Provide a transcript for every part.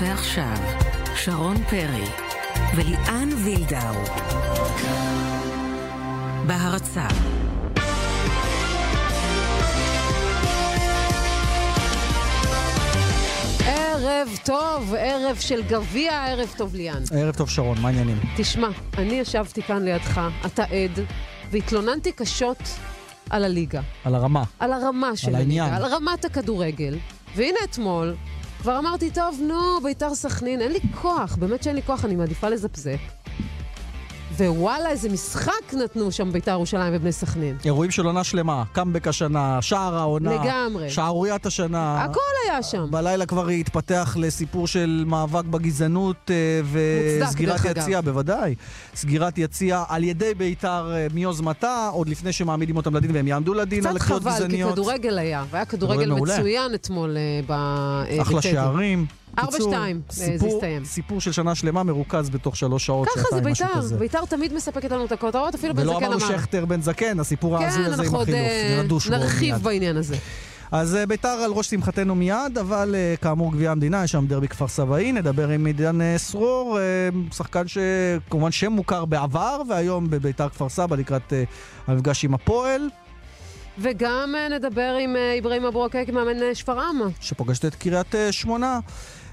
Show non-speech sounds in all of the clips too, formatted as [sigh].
ועכשיו, שרון פרי וליאן וילדאו. בהרצה ערב טוב, ערב של גביע, ערב טוב ליאן. ערב טוב שרון, מה העניינים? תשמע, אני ישבתי כאן לידך, אתה עד, והתלוננתי קשות על הליגה. על הרמה. על הרמה של על הליגה, העניין. על רמת הכדורגל. והנה אתמול, כבר אמרתי, טוב, נו, ביתר סכנין, אין לי כוח, באמת שאין לי כוח, אני מעדיפה לזפזפ. ווואלה, איזה משחק נתנו שם ביתר ירושלים ובני סכנין. אירועים של עונה שלמה, קאמבק השנה, שער העונה. לגמרי. שערוריית השנה. הכל היה שם. בלילה כבר התפתח לסיפור של מאבק בגזענות אה, וסגירת. יציע, בוודאי. סגירת יציע על ידי בית"ר אה, מיוזמתה, עוד לפני שמעמידים אותם לדין והם יעמדו לדין קצת על קריאות חבל, כי גזעניות. כדורגל היה, והיה כדורגל. מצוין אתמול אה, ב... אה, אחלה בטדי. שערים. ארבע, קיצור, שתיים, אה, זה הסתיים. סיפור של שנה שלמה מרוכז בתוך שלוש שעות, ככה זה שעתיים, משהו ביתר, כזה. ביתר תמיד מספקת לנו את הכותרות, אפילו בן ולא זקן אמרנו אמר. שכטר בן זקן, הסיפור ההזוי כן, הזה עם אנחנו עוד החילוף. אה, נדוש בו נרחיב. בעניין הזה. אז אה, ביתר על ראש שמחתנו מיד, אבל אה, כאמור גביע המדינה, יש שם דרבי כפר סבאי, נדבר עם עידן סרור, אה, שחקן שכמובן שם מוכר בעבר, והיום בביתר כפר סבא לקראת המפגש עם הפועל, וגם נדבר עם אברהים אבו רקייק, מאמן שפרעם. שפוגשת את קריית שמונה.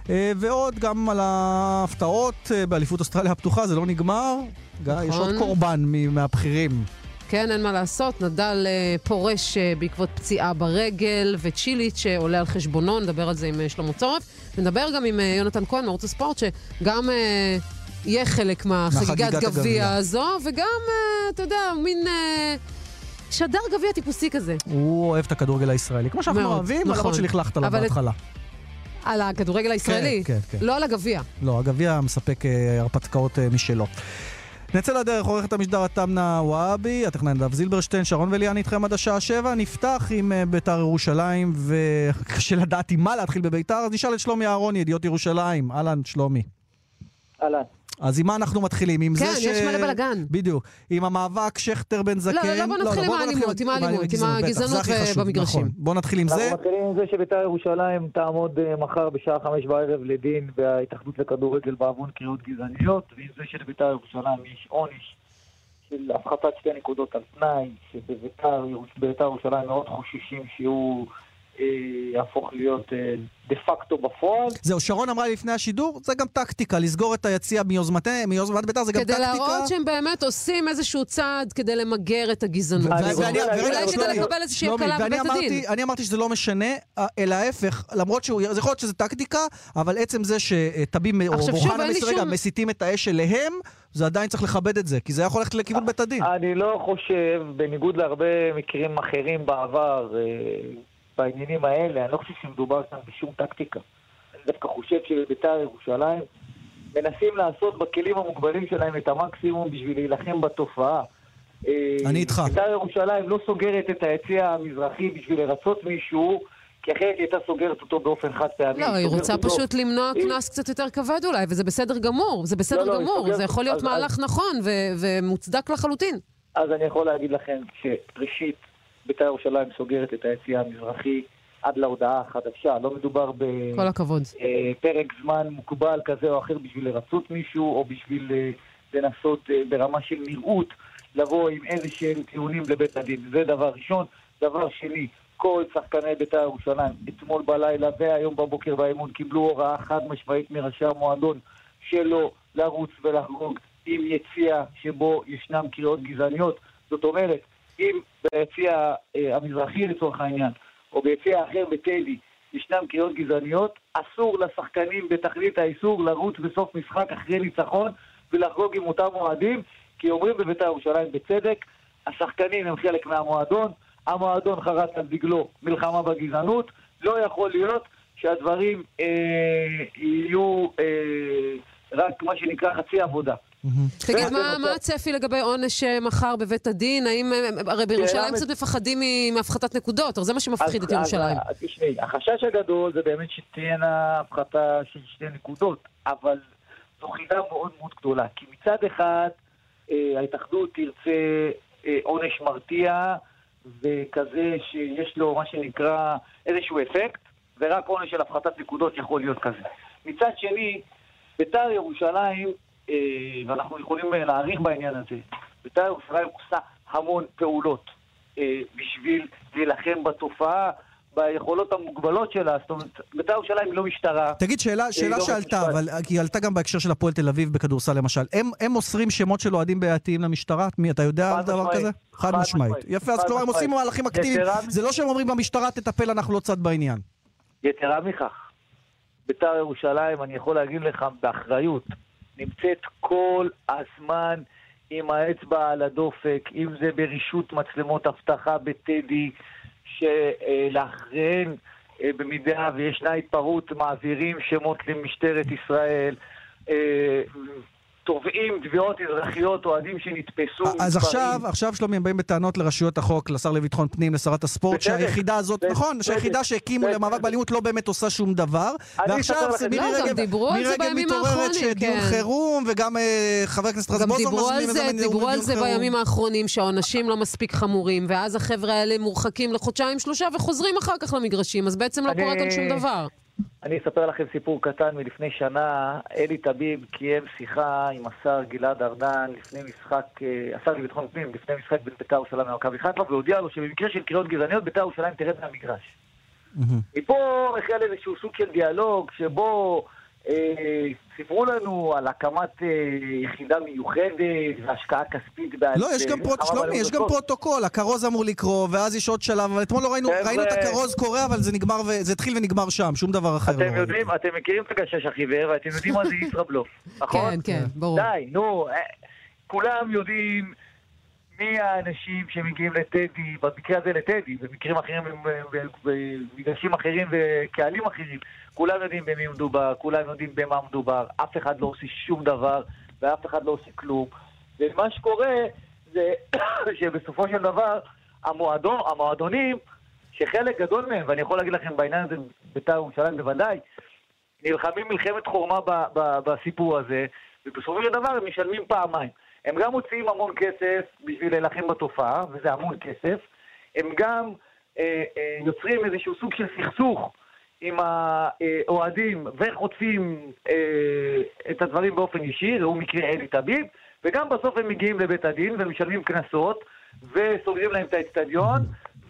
אה, ועוד גם על ההפתעות אה, באליפות אוסטרליה הפתוחה, זה לא נגמר. גיא, יש עוד קורבן מ- מהבכירים. כן, אין מה לעשות, נדל אה, פורש בעקבות פציעה ברגל, וצ'יליץ' שעולה על חשבונו, נדבר על זה עם שלמה צורף. נדבר גם עם יונתן כהן מערוץ הספורט, שגם יהיה חלק מהחגיגת גביע. הזו, וגם, אתה יודע, מין שדר גביע טיפוסי כזה. הוא אוהב את הכדורגל הישראלי, כמו שאנחנו מאוד, אוהבים, נכון. למרות שלכלכת עליו בהתחלה. על הכדורגל הישראלי, כן, כן. לא על הגביע. לא, הגביע מספק אה, הרפתקאות אה, משלו. נצא לדרך, עורכת המשדר התמנה וואבי, הטכנאי נדב זילברשטיין, שרון וליאן איתכם עד השעה שבע. נפתח עם אה, ביתר ירושלים, וקשה לדעת עם מה להתחיל בביתר, אז נשאל את שלומי אהרוני, ידיעות ירושלים. אהלן, שלומי. אהלן. אז עם מה אנחנו מתחילים? עם כן, זה ש... יש מלא בלאגן. בדיוק. עם המאבק שכטר בן זקן. לא, לא, בוא נתחיל עם האלימות, עם האלימות, עם הגזענות במגרשים. נכון. בוא נתחיל עם זה. אנחנו מתחילים עם זה שבית"ר ירושלים תעמוד אה, מחר בשעה חמש בערב לדין בהתאחדות לכדורגל בעוון קריאות גזעניות, ועם זה שלבית"ר ירושלים יש עונש של הפחתת שתי נקודות על תנאי, שבבית"ר ירוש- בית"ר ירושלים מאוד חוששים שהוא אה, יהפוך להיות אה, דה פקטו בפועל. זהו, שרון אמרה לפני השידור, זה גם טקטיקה, לסגור את היציע מיוזמת בית"ר, זה גם כדי טקטיקה. להראות שהם באמת עושים איזשהו צעד כדי למגר את הגזענות. אולי כדי לקבל איזושהי הקלה ואני בבית אמרתי- הדין. אני אמרתי שזה לא משנה, אה, אלא ההפך, למרות שהוא, זה יכול להיות שזה טקטיקה, אבל עצם זה שטבים או מסירגע שום- מסיתים את האש אליהם, זה עדיין צריך לכבד את זה, כי זה יכול ללכת לכיוון בית הדין. אני לא חושב, בניגוד להרבה מקרים אחרים בעבר, אה, בעניינים האלה, אני לא חושב שמדובר כאן בשום טקטיקה. אני דווקא חושב שבבית"ר ירושלים מנסים לעשות בכלים המוגבלים שלהם את המקסימום בשביל להילחם בתופעה. אה, אני איתך. בית"ר ירושלים לא סוגרת את היציע המזרחי בשביל לרצות מישהו, כי אחרת היא הייתה סוגרת אותו באופן חד פעמי. לא, היא רוצה אותו. פשוט למנוע היא- קנס קצת יותר כבד אולי, וזה בסדר גמור, זה בסדר לא, לא, גמור, סוגרת- זה יכול להיות אז- מהלך נכון ו- ומוצדק לחלוטין. אז אני יכול להגיד לכם שראשית, בית"ר ירושלים סוגרת את היציע המזרחי עד להודעה החדשה. לא מדובר. בפרק זמן מוגבל כזה או אחר בשביל לרצות מישהו, או בשביל אה, לנסות אה, ברמה של נראות לבוא עם איזה שהם טיעונים לבית הדין. זה דבר ראשון. דבר שני, כל שחקני בית"ר ירושלים, אתמול בלילה והיום בבוקר באימון, קיבלו הוראה חד משמעית מראשי המועדון שלא לרוץ ולחגוג עם יציע שבו ישנם קריאות גזעניות. זאת אומרת, אם ביציע אה, המזרחי לצורך העניין, או ביציע אחר בטדי, ישנם קריאות גזעניות, אסור לשחקנים בתכלית האיסור לרוץ בסוף משחק אחרי ניצחון ולחגוג עם אותם אוהדים, כי אומרים בבית"ר ירושלים בצדק, השחקנים הם חלק מהמועדון, המועדון חרט על דגלו מלחמה בגזענות, לא יכול להיות שהדברים אה, יהיו אה, רק מה שנקרא חצי עבודה. תגיד, זה מה- נושא- מה הצפי לגבי עונש אה, מחר בבית הדין? האם, אה, הרי בירושלים קצת מפחדים מהפחתת נקודות, הרי זה מה שמפחיד את ירושלים. תשמעי, החשש הגדול זה באמת שתהיינה הפחתה של שתי נקודות, אבל זו חידה מאוד מאוד גדולה. כי מצד אחד, אה, ההתאחדות תרצה אה, עונש מרתיע, וכזה שיש לו מה שנקרא איזשהו אפקט, ורק עונש של הפחתת נקודות יכול להיות כזה. מצד שני, בית"ר ירושלים, אה, ואנחנו יכולים אה, להעריך בעניין הזה, בית"ר ירושלים עושה המון פעולות אה, בשביל להילחם בתופעה. ביכולות המוגבלות שלה, זאת אומרת, בית"ר ירושלים היא לא משטרה. תגיד, שאלה, שאלה לא שעלתה, משפט. אבל היא עלתה גם בהקשר של הפועל תל אביב בכדורסל למשל. הם, הם מוסרים שמות של אוהדים בעייתיים למשטרה? מי, אתה יודע על דבר. כזה? חד משמעית. יפה, אז כלומר הם עושים. מהלכים אקטיביים. זה לא שהם אומרים למשטרה, תטפל, אנחנו לא צד בעניין. יתרה מכך, בית"ר ירושלים, אני יכול להגיד לך באחריות, נמצאת כל הזמן עם האצבע על הדופק, אם זה ברישות מצלמות אבטחה בטדי, שלאחריהן, אה, במידה וישנה התפרעות, מעבירים שמות למשטרת ישראל. אה, תובעים תביעות אזרחיות, אוהדים שנתפסו. אז מתפרעים. עכשיו, עכשיו שלומי, הם באים בטענות לרשויות החוק, לשר לביטחון פנים, לשרת הספורט. שהיחידה הזאת. נכון, שהיחידה שהקימו. למאבק באלימות לא באמת עושה שום דבר. ועכשיו מירי לא, רגב, מירי רגב מתעוררת שדיון כן. חירום, וגם אה, חבר הכנסת גם רזבוזוב מזמין זה, איזה דיברו על דיון זה חירום. בימים האחרונים, שהעונשים לא מספיק חמורים, ואז החבר'ה האלה מורחקים לחודשיים שלושה וחוזרים אחר כך למגרשים, אז בעצם לא קורה כאן שום דבר. אני אספר לכם סיפור קטן מלפני שנה. אלי טביב קיים שיחה עם השר גלעד ארדן לפני משחק, אה, השר לביטחון פנים, לפני משחק בין בית"ר ירושלים למכבי חיפה, והודיע לו שבמקרה של קריאות גזעניות בית"ר ירושלים תרד מהמגרש. מפה החל איזשהו סוג של דיאלוג, שבו סיפרו לנו על הקמת אה, יחידה מיוחדת והשקעה כספית בעד... לא, יש גם אה, פרוט... שלומי, יש גם. פרוטוקול, הכרוז אמור לקרוא, ואז יש עוד שלב, אבל אתמול לא ראינו. ראינו את הכרוז קורא, אבל זה נגמר, ו- זה התחיל ונגמר שם, שום דבר אחר לא אתם ראינו. יודעים, אתם מכירים את הגשש החיוור, ואתם יודעים מה זה [laughs] ישראבלוף, נכון? כן, כן, ברור. די, נו, אה, כולם יודעים מי האנשים שמגיעים לטדי, במקרה הזה לטדי, במקרים אחרים, במגרשים אחרים וקהלים אחרים, כולם יודעים במי מדובר, כולם יודעים במה מדובר, אף אחד לא עושה שום דבר, ואף אחד לא עושה כלום. ומה שקורה זה [coughs] שבסופו של דבר המועדון, המועדונים, שחלק גדול מהם, ואני יכול להגיד לכם בעניין הזה, בית"ר ירושלים בוודאי, נלחמים מלחמת חורמה ב- ב- בסיפור הזה, ובסופו של דבר הם משלמים פעמיים. הם גם מוציאים המון כסף בשביל להילחם בתופעה, וזה המון כסף. הם גם אה, אה, יוצרים איזשהו סוג של סכסוך עם האוהדים וחוטפים אה, את הדברים באופן ישיר, ראו מקרה אלי טביב, וגם בסוף הם מגיעים לבית הדין ומשלמים קנסות וסוגרים להם את האצטדיון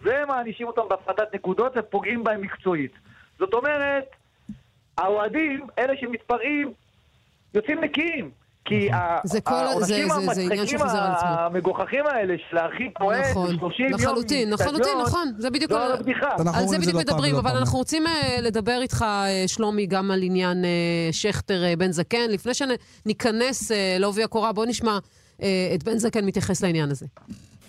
ומענישים אותם בהפחתת נקודות ופוגעים בהם מקצועית. זאת אומרת, האוהדים, אלה שמתפרעים, יוצאים נקיים. כי כל- העונשים זה- זה- זה עניין המצחיקים. המגוחכים האלה של להרחיק אוהד נכון, 30 יום לחלוטין, לחלוטין, נכון, זה בדיוק... על- הבדיחה. אנחנו על זה בדיוק לא מדברים, אבל. אנחנו רוצים אה, לדבר איתך, אה, שלומי, גם על עניין אה, שכטר בן זקן. לפני שניכנס לעובי הקורה, בוא נשמע את בן זקן מתייחס לעניין הזה.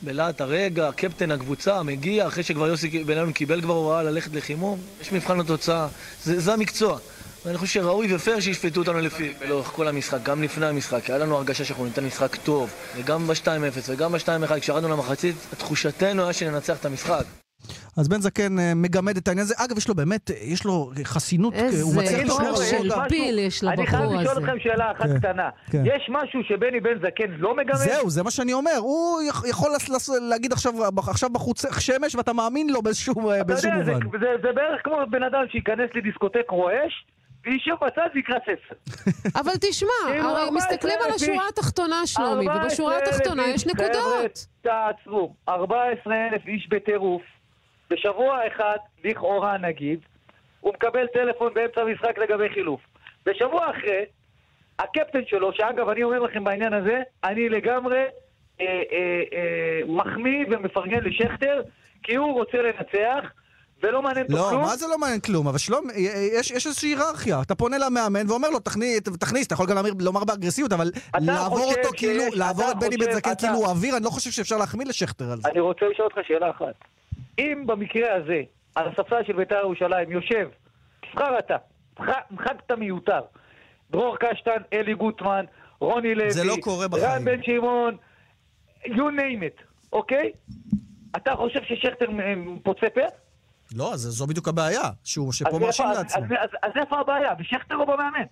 בלהט הרגע, קפטן הקבוצה מגיע אחרי שכבר יוסי בניון קיבל כבר הוראה ללכת לחימום, יש מבחן לתוצאה, זה, זה המקצוע. ואני חושב שראוי ופייר שישפטו אותנו לפי לאורך כל המשחק, גם לפני המשחק, היה לנו הרגשה שאנחנו ניתן משחק טוב, וגם ב-2-0 וגם ב-2-1, כשירדנו למחצית, תחושתנו היה שננצח את המשחק. אז בן זקן אה, מגמד את העניין הזה. אגב, יש לו באמת, אה, יש לו חסינות, אה, הוא איזה מצליח לשמור כוח על חבר'ה, של יש פיל יש אני לבחור חייב לשאול הזה. אתכם שאלה אחת כן, קטנה. כן. יש משהו שבני בן זקן לא מגמד? זהו, זה מה שאני אומר. הוא יכ- יכול להגיד עכשיו, בחוץ שמש, ואתה מאמין לו באיזשהו אה, אתה יודע, מובן. זה בערך כמו בן אדם שייכנס לדיסקוטק רועש, וישב בצד ויקרא ספר. [laughs] אבל תשמע, הרי 14,000 מסתכלים על השורה. התחתונה, שלומי, ובשורה 14,000 התחתונה. יש נקודות. תעצרו. 14,000 איש בטירוף. בשבוע אחד, לכאורה נגיד, הוא מקבל טלפון באמצע המשחק לגבי חילוף. בשבוע אחרי, הקפטן שלו, שאגב, אני אומר לכם בעניין הזה, אני לגמרי אה, אה, אה, מחמיא ומפרגן לשכטר, כי הוא רוצה לנצח, ולא מעניין אותו לא, כלום. מה זה לא מעניין כלום? אבל שלום, יש, יש איזושהי היררכיה. אתה פונה למאמן ואומר לו, תכניס, תכניס, אתה יכול גם לומר, לומר באגרסיביות, אבל לעבור אותו כאילו, שיש- לעבור אתה את בני בן זקן אתה- כאילו הוא אוויר, אני לא חושב שאפשר להחמיא לשכטר על זה. אני רוצה לשאול אותך שאלה אחת. אם במקרה הזה, על הספסל של בית"ר ירושלים יושב, תבחר אתה, מח- מחקת מיותר, דרור קשטן, אלי גוטמן, רוני לוי, זה לא קורה בחיים. רן בן שמעון, you name it, אוקיי? אתה חושב ששכטר מ- פוצה פה? לא, אז זו בדיוק הבעיה, שהוא, אז שפה מרשים אז- לעצמו. אז- אז- אז איפה הבעיה? ושכטר הוא במאמן.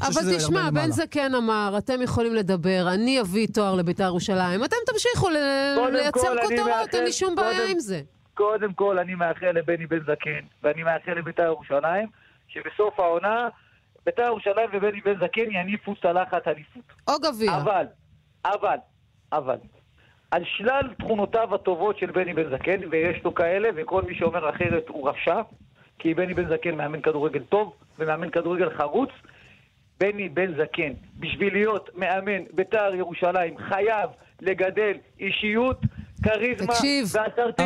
אבל תשמע, בן. זקן אמר, אתם יכולים לדבר, אני אביא תואר לבית"ר ירושלים, אתם תמשיכו לייצר כותרות, אין לי שום בעיה עם זה. קודם כל, אני מאחל לבני בן זקן, ואני מאחל לבית"ר ירושלים, שבסוף העונה בית"ר ירושלים ובני בן זקן יניפו צלחת אליפות. או גביע. אבל, אבל, אבל, על שלל תכונותיו הטובות של בני בן זקן, ויש לו כאלה, וכל מי שאומר אחרת הוא רשע, כי בני בן זקן מאמן כדורגל טוב ומאמן כדורגל חרוץ. בני בן זקן, בשביל להיות מאמן בית"ר ירושלים, חייב לגדל אישיות כריזמה תקשיב.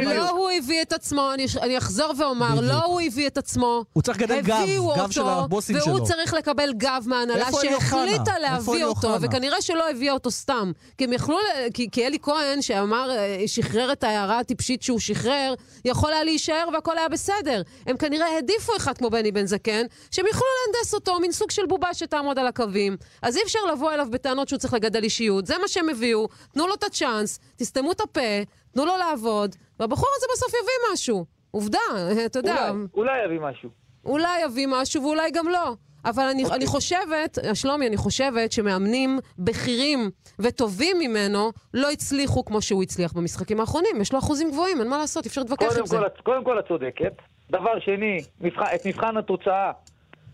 לא הוא הביא את עצמו, אני, אני אחזור ואומר, בדיוק. לא הוא הביא את עצמו. הוא צריך לגדל גב, גב של אותו, הבוסים והוא שלו. צריך לקבל גב מההנהלה שהחליטה להביא אותו? וכנראה שלא הביאה אותו סתם. כי הם יכלו, כי, כי אלי כהן, שאמר, אה, שחרר את ההערה הטיפשית שהוא שחרר, יכול היה להישאר והכל היה בסדר. הם כנראה העדיפו אחד כמו בני בן זקן, שהם יכלו להנדס אותו, מין סוג של בובה שתעמוד על הקווים. אז אי אפשר לבוא אליו בטענות שהוא צריך לגדל אישיות, זה מה שהם הביאו, תנו לו את הצ'אנס, תסתמו את הפה, תנו לו לעבוד, והבחור הזה בסוף יביא משהו. עובדה, [laughs] אתה יודע, אולי, אולי יביא משהו. אולי יביא משהו ואולי גם לא. אבל אני, אוקיי. אני חושבת, שלומי, אני חושבת שמאמנים בכירים וטובים ממנו לא הצליחו כמו שהוא הצליח במשחקים האחרונים. יש לו אחוזים גבוהים, אין מה לעשות, אי אפשר להתווכח עם זה. קודם כל את צודקת. דבר שני, מבחן, את מבחן התוצאה,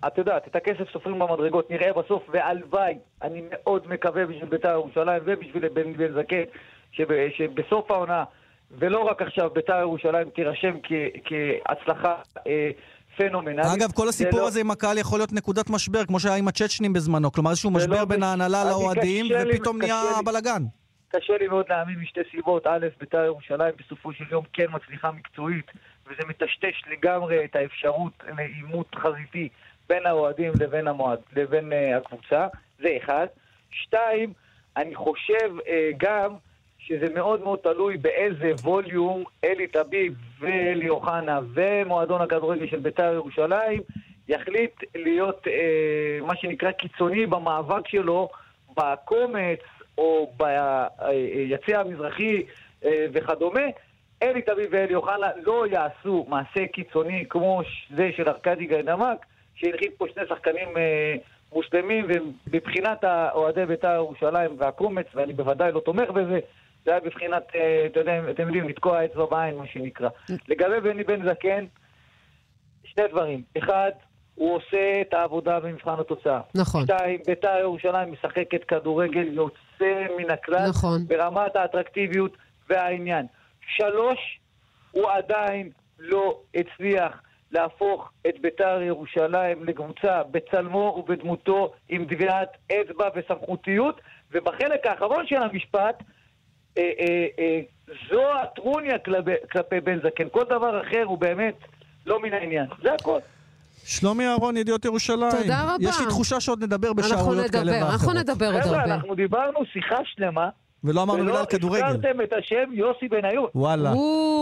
את יודעת, את הכסף סופרים במדרגות, נראה בסוף, והלוואי, אני מאוד מקווה בשביל בית"ר ירושלים ובשביל בן זקן, שבסוף העונה, ולא רק עכשיו, בית"ר ירושלים תירשם כהצלחה אה, פנומנלית. אגב, כל הסיפור לא- הזה עם הקהל יכול להיות נקודת משבר, כמו שהיה עם הצ'צ'נים בזמנו. כלומר, איזשהו זה משבר לא בין ההנהלה לאוהדים, ופתאום נהיה. בלאגן. קשה לי מאוד להאמין משתי סיבות. א', בית"ר ירושלים בסופו של יום כן מצליחה מקצועית, וזה מטשטש לגמרי את האפשרות לעימות חזיתי בין האוהדים לבין, המועד, לבין uh, הקבוצה. זה אחד. שתיים, אני חושב uh, גם שזה מאוד מאוד תלוי באיזה ווליום אלי טביב ואלי אוחנה ומועדון הכדורגל של בית"ר ירושלים יחליט להיות אה, מה שנקרא קיצוני במאבק שלו בקומץ או ביציע המזרחי אה, וכדומה. אלי טביב ואלי אוחנה לא יעשו מעשה קיצוני כמו זה של ארכדי גיידמק, שהנחית פה שני שחקנים אה, מוסלמים, ומבחינת אוהדי בית"ר ירושלים והקומץ, ואני בוודאי לא תומך בזה, זה היה בבחינת, אה, אתה יודע, אתם יודעים, לתקוע אצבע בעין, מה שנקרא. לגבי בני בן זקן, שני דברים. אחד, הוא עושה את העבודה במבחן התוצאה. נכון. שתיים, בית"ר ירושלים משחקת כדורגל יוצא מן הכלל. נכון. ברמת האטרקטיביות והעניין. שלוש, הוא עדיין לא הצליח להפוך את בית"ר ירושלים לקבוצה בצלמו ובדמותו עם טביעת אצבע וסמכותיות, ובחלק האחרון של המשפט, זו הטרוניה כלפי, כלפי בן זקן. כל דבר אחר הוא באמת לא מן העניין. זה הכל. שלומי אהרון, ידיעות ירושלים. תודה רבה. יש לי תחושה שעוד נדבר בשערויות כאלה נדבר, ואחרות. אנחנו נדבר עוד חבר'ה, הרבה. אנחנו דיברנו שיחה שלמה, ולא אמרנו מילה ולא על כדורגל. הזכרתם את השם יוסי בניון. וואלה.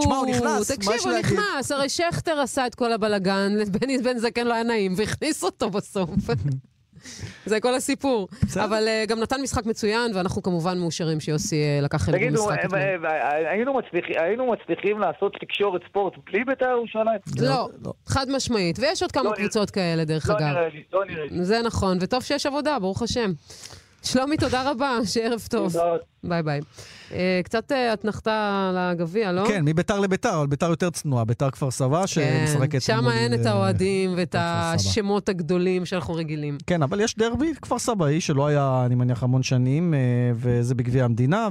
תשמע, הוא נכנס, תקשיב, הוא? נכנס, הרי שכטר עשה את כל הבלגן, לבני בן זקן לא היה נעים, והכניס אותו בסוף. [laughs] [laughs] זה כל הסיפור. אבל אה, גם נתן משחק מצוין, ואנחנו כמובן מאושרים שיוסי אה, לקח חלק תגידו, במשחק. אה, היינו מצליחים- לעשות תקשורת ספורט בלי בית"ר ירושלים? לא, לא. חד משמעית. ויש עוד כמה לא קבוצות כאלה, דרך לא אגב. נראה לי, לא נראה לי. זה נכון, וטוב שיש עבודה, ברוך השם. שלומי, תודה רבה, [laughs] שערב טוב. ביי ביי. אה, קצת אה, אתנחתה לגביע, לא? כן, מביתר לביתר, אבל ביתר יותר צנועה, ביתר כפר סבא, שמשחקת... כן, שם אין את אה, האוהדים ואת. השמות הגדולים שאנחנו רגילים. כן, אבל יש דרבי כפר סבאי, שלא היה, אני מניח, המון שנים, וזה בגביע המדינה,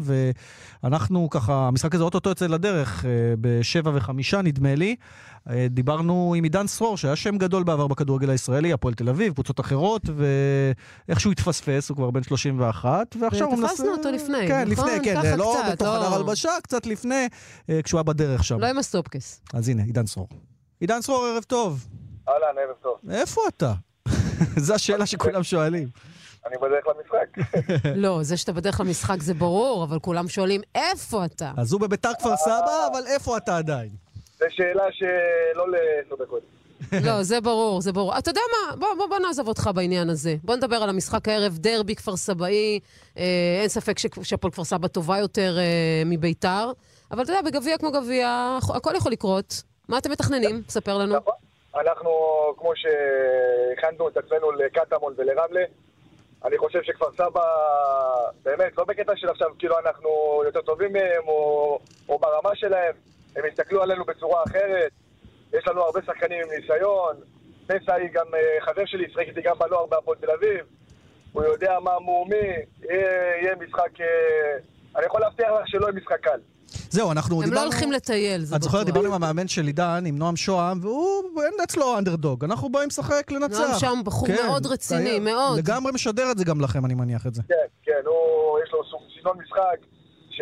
ואנחנו ככה, המשחק הזה אוטוטו יוצא לדרך, בשבע וחמישה נדמה לי. דיברנו עם עידן סרור, שהיה שם גדול בעבר בכדורגל הישראלי, הפועל תל אביב, קבוצות אחרות, ואיכשהו התפספס, הוא כבר בן 31, ועכשיו הוא מנסה... ותפסנו אותו לפני, כן, נכון? לפני, כן, ככה לא קצת, בתוך לא. חדר הלבשה, קצת לפני, אה, כשהוא היה בדרך שם. לא עם הסטופקס. אז הנה, עידן סרור. עידן סרור, ערב טוב. אהלן, ערב טוב. איפה אתה? [laughs] זו השאלה שכולם שואלים. אני בדרך למשחק. [laughs] לא, זה שאתה בדרך למשחק זה ברור, אבל כולם שואלים, איפה אתה? אז הוא בביתר כפר סבא, אבל איפה אתה עדיין? זו שאלה שלא לעשר דקות. לא, זה ברור, זה ברור. אתה יודע מה? בוא, בוא, בוא נעזוב אותך בעניין הזה. בוא נדבר על המשחק הערב, דרבי כפר סבאי. אה, אין ספק שהפועל כפר סבא טובה יותר אה, מביתר. אבל אתה יודע, בגביע כמו גביע, הכל יכול לקרות. מה אתם מתכננים? ספר לנו. נכון. אנחנו, כמו שהכנו את עצמנו לקטמון ולרמלה, אני חושב שכפר סבא, באמת, לא בקטע של עכשיו כאילו אנחנו יותר טובים מהם או, או ברמה שלהם, הם הסתכלו עלינו בצורה אחרת. יש לנו הרבה שחקנים עם ניסיון, פסאי גם אה, חבר שלי, שיחק איתי גם בנוער בהפועל תל אביב. הוא יודע מה מומי, יהיה יהיה משחק... אה, אני יכול להבטיח לך שלא יהיה משחק קל. זהו, אנחנו הם דיברנו... לא הולכים לטייל, זה את זוכרת, בטוח. דיברנו עם המאמן של עידן, עם נועם שוהם, והוא, אין אצלו אנדרדוג. אנחנו באים לשחק, לנצח. נועם שוהם בחור כן, מאוד רציני, היה- מאוד. לגמרי משדר את זה גם לכם, אני מניח את זה. כן, כן, הוא, יש לו סוג סגנון משחק ש...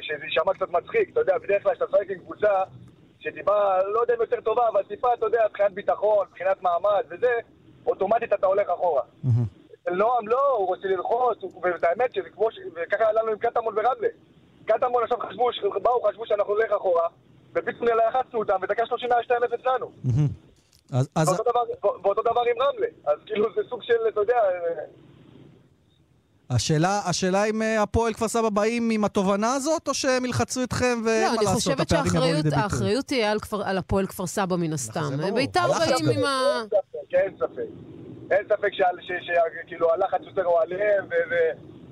שזה יישמע קצת מצחיק. אתה יודע, בדרך כלל כשאתה משחק עם קבוצה שטיפה, לא יודע אם יותר טובה, אבל טיפה, אתה יודע, מבחינת ביטחון, מבחינת מעמד וזה, אוטומטית אתה הולך אחורה. אצל נועם לא, הוא רוצה ללחוץ, ואת האמת שזה כמו ש... וככה היה לנו עם קטמון ורמלה. קטמון עכשיו חשבו, באו, חשבו שאנחנו נלך אחורה, ופתאום לחצנו אותם, ודקה 30 היה 2-0 לנו. אז- ואותו דבר עם רמלה. אז כאילו זה סוג של, אתה יודע... אה, השאלה, השאלה אם אה, הפועל כפר סבא באים עם התובנה הזאת, או שהם ילחצו אתכם ואין לא, מה אני לעשות, חושבת הפערים יבואו שהאחריות לידי ביטוי. האחריות תהיה על כפר- על הפועל כפר סבא מן הסתם. זה ברור. ביתר באים עם ה... אין ספק, אין ספק. אין ספק שעל- ש- ש- כאילו הלחץ יותר הוא עליהם,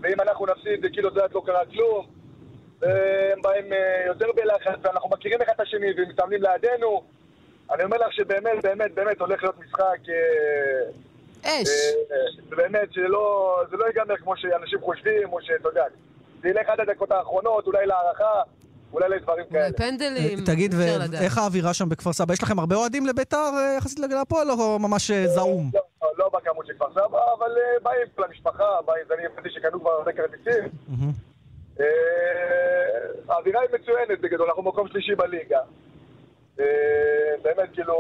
ואם אנחנו נפסיד, זה כאילו, יודעת, לא קרה כלום. והם באים אה, יותר בלחץ, ואנחנו מכירים אחד את השני, ומתאמנים לידינו. אני אומר לך שבאמת, באמת, באמת הולך להיות משחק... אש. אה, באמת, שלא, זה לא ייגמר כמו שאנשים חושבים, או שאתה יודע, זה ילך עד הדקות האחרונות, אולי להערכה, אולי לדברים כאלה. פנדלים, תגיד. ואיך האווירה שם בכפר סבא? יש לכם הרבה אוהדים לביתר אה, יחסית להפועל, או ממש אה, זעום? לא, לא בכמות של כפר סבא, אבל באים למשפחה, באים, אני הבנתי שקנו כבר הרבה כרטיסים. האווירה היא מצוינת בגדול, אנחנו מקום שלישי בליגה. באמת, כאילו,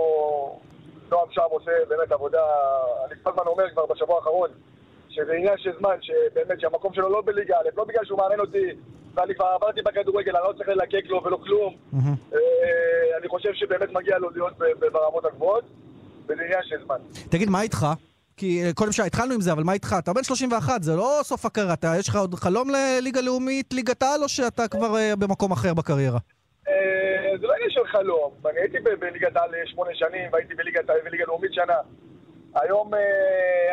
נועם שם עושה באמת עבודה, אני כל הזמן אומר כבר בשבוע האחרון, שזה עניין של זמן, שבאמת שהמקום שלו לא בליגה א', לא בגלל שהוא מאמן אותי, ואני כבר עברתי בכדורגל, אני לא צריך ללקק לו ולא כלום. אה, אני חושב שבאמת מגיע לו להיות ברמות הגבוהות, וזה עניין של זמן. תגיד, מה איתך? כי אה, קודם שהתחלנו עם זה, אבל מה איתך? אתה בן 31, זה לא סוף הקריירה. אתה- יש לך עוד חלום לליגה לאומית, ליגת העל, או שאתה כבר אה, במקום אחר בקריירה? זה לא עניין של חלום. אני הייתי ב- בליגת העל שמונה שנים, והייתי בליגת העל וליגה לאומית שנה. היום אה,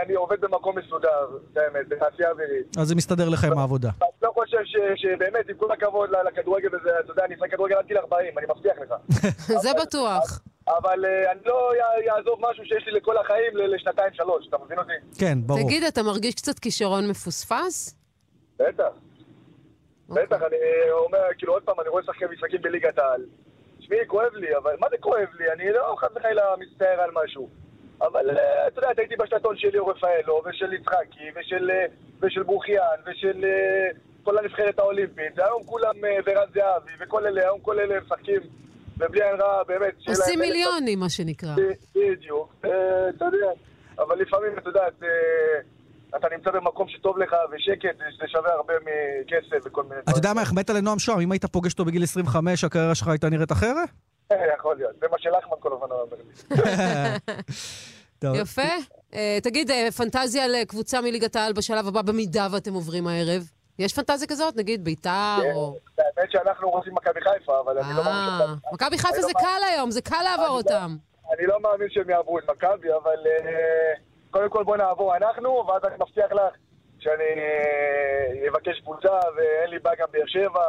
אני עובד במקום מסודר, את האמת, בתעשייה אווירית. אז זה מסתדר לך עם העבודה. אני לא חושב ש- שבאמת, עם כל הכבוד ל- לכדורגל וזה, אתה יודע, אני אשחק כדורגל עד גיל 40, אני מבטיח לך. [laughs] זה בטוח. אבל אה, אני לא יעזוב משהו שיש לי לכל החיים ל- לשנתיים-שלוש, אתה מבין אותי? כן, ברור. תגיד, אתה מרגיש קצת כישרון מפוספס? בטח. אוקיי. בטח, אני אומר, כאילו, עוד פעם, אני רואה שחקי משחקים בליגת העל. תשמעי, כואב לי, אבל מה זה כואב לי? אני לא חס וחלילה מצטער על משהו. אבל אה, אתה יודע, הייתי בשנתון של ליאור רפאלו, ושל יצחקי, ושל, אה, ושל ברוכיאן, ושל אה, כל הנבחרת האולימפית, והיום כולם, ורן זהבי, וכל אלה, היום כל אלה משחקים, ובלי עין רע, באמת, עושים מיליונים, מה שנקרא. בדיוק, אתה יודע, אבל לפעמים, אתה יודעת, אתה נמצא במקום שטוב לך, ושקט, זה שווה הרבה מכסף וכל מיני אתה יודע מה, החמאת לנועם שוהם, אם היית פוגש אותו בגיל 25, הקריירה שלך הייתה נראית אחרת? יכול להיות, זה מה שלחמן כל הזמן אומר לי. [laughs] יפה. אה, תגיד, אה, פנטזיה לקבוצה מליגת העל בשלב הבא, במידה ואתם עוברים הערב? יש פנטזיה כזאת? נגיד ביתר או... האמת שאנחנו רוצים מכבי חיפה, אבל אני לא מאמין אה, שאתה- מכבי חיפה אני זה לא קל היום, זה קל לעבור אותם. אני לא מאמין שהם יעברו את מכבי, אבל אה, קודם כל בוא נעבור אנחנו, ואז אני מבטיח לך שאני אה, אבקש קבוצה, ואין לי בעיה גם באר שבע,